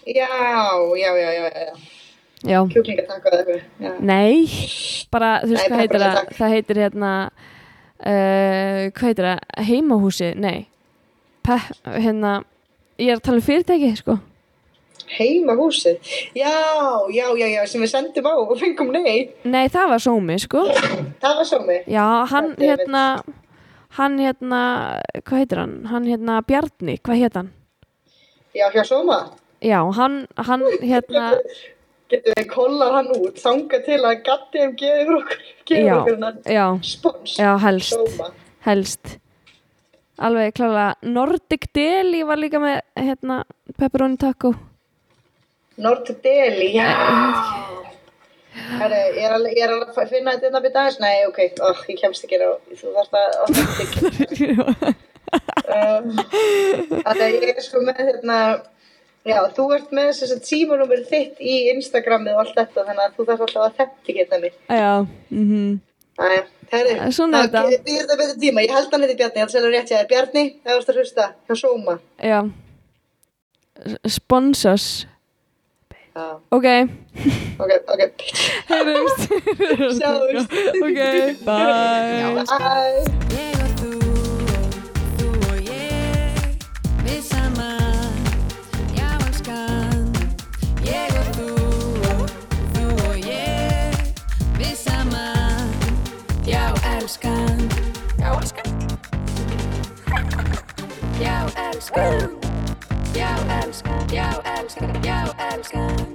[SPEAKER 2] Já, já, já, já, já, kjúklingatakko eða eitthvað
[SPEAKER 3] nei bara, þú veist hvað heitir það? það heitir hérna uh, hvað heitir það, heimahúsi nei, Pe hérna ég er að tala um fyrirtæki sko.
[SPEAKER 2] Heima húsið, já, já, já, já, sem við sendum á og fengum nei,
[SPEAKER 3] nei, það var Sómi sko.
[SPEAKER 2] Það var sómi.
[SPEAKER 3] já, hann hérna hann hérna, hvað heitir hann? Hann hérna Bjarni, hvað heit hann?
[SPEAKER 2] Já, hjá sóma,
[SPEAKER 3] já, hann, hann hérna
[SPEAKER 2] kollað hann út, þanga til að gatti um gefið okkur, gefið
[SPEAKER 3] já,
[SPEAKER 2] okkur hann spons,
[SPEAKER 3] já, helst.
[SPEAKER 2] Sóma.
[SPEAKER 3] helst. Alveg klálega. Nordic Deli var líka með hérna pepperoni taco.
[SPEAKER 2] Nord Deli, já. Herri, ég er alveg, ég er að finna þetta að byrja aðeins, nei, ok, oh, ég kemst ekki ná, þú þarft að, að þetta um, Þannig að ég er sko með hérna Já, þú ert með þess að símanúmer þitt í Instagramið og allt þetta þannig að þú þarf alltaf að þetta geta mig.
[SPEAKER 3] Já, mhm.
[SPEAKER 2] Æja, herri,
[SPEAKER 3] Svona er þetta.
[SPEAKER 2] Við erum þetta betur tíma, ég held hann heiti Bjarni, ég held að rétt hjá þér. Bjarni, það varst að hlusta, hjá Sóma.
[SPEAKER 3] Já. Sponsors.
[SPEAKER 2] Já,
[SPEAKER 3] Ok.
[SPEAKER 2] Ok, ok.
[SPEAKER 3] Heyrumst
[SPEAKER 2] Sjáumst.
[SPEAKER 3] Ok, bye.
[SPEAKER 2] Bye
[SPEAKER 1] älskan. Jag älskar. Jag älskar. Jag älskar. Jag älskar. Jag älskar.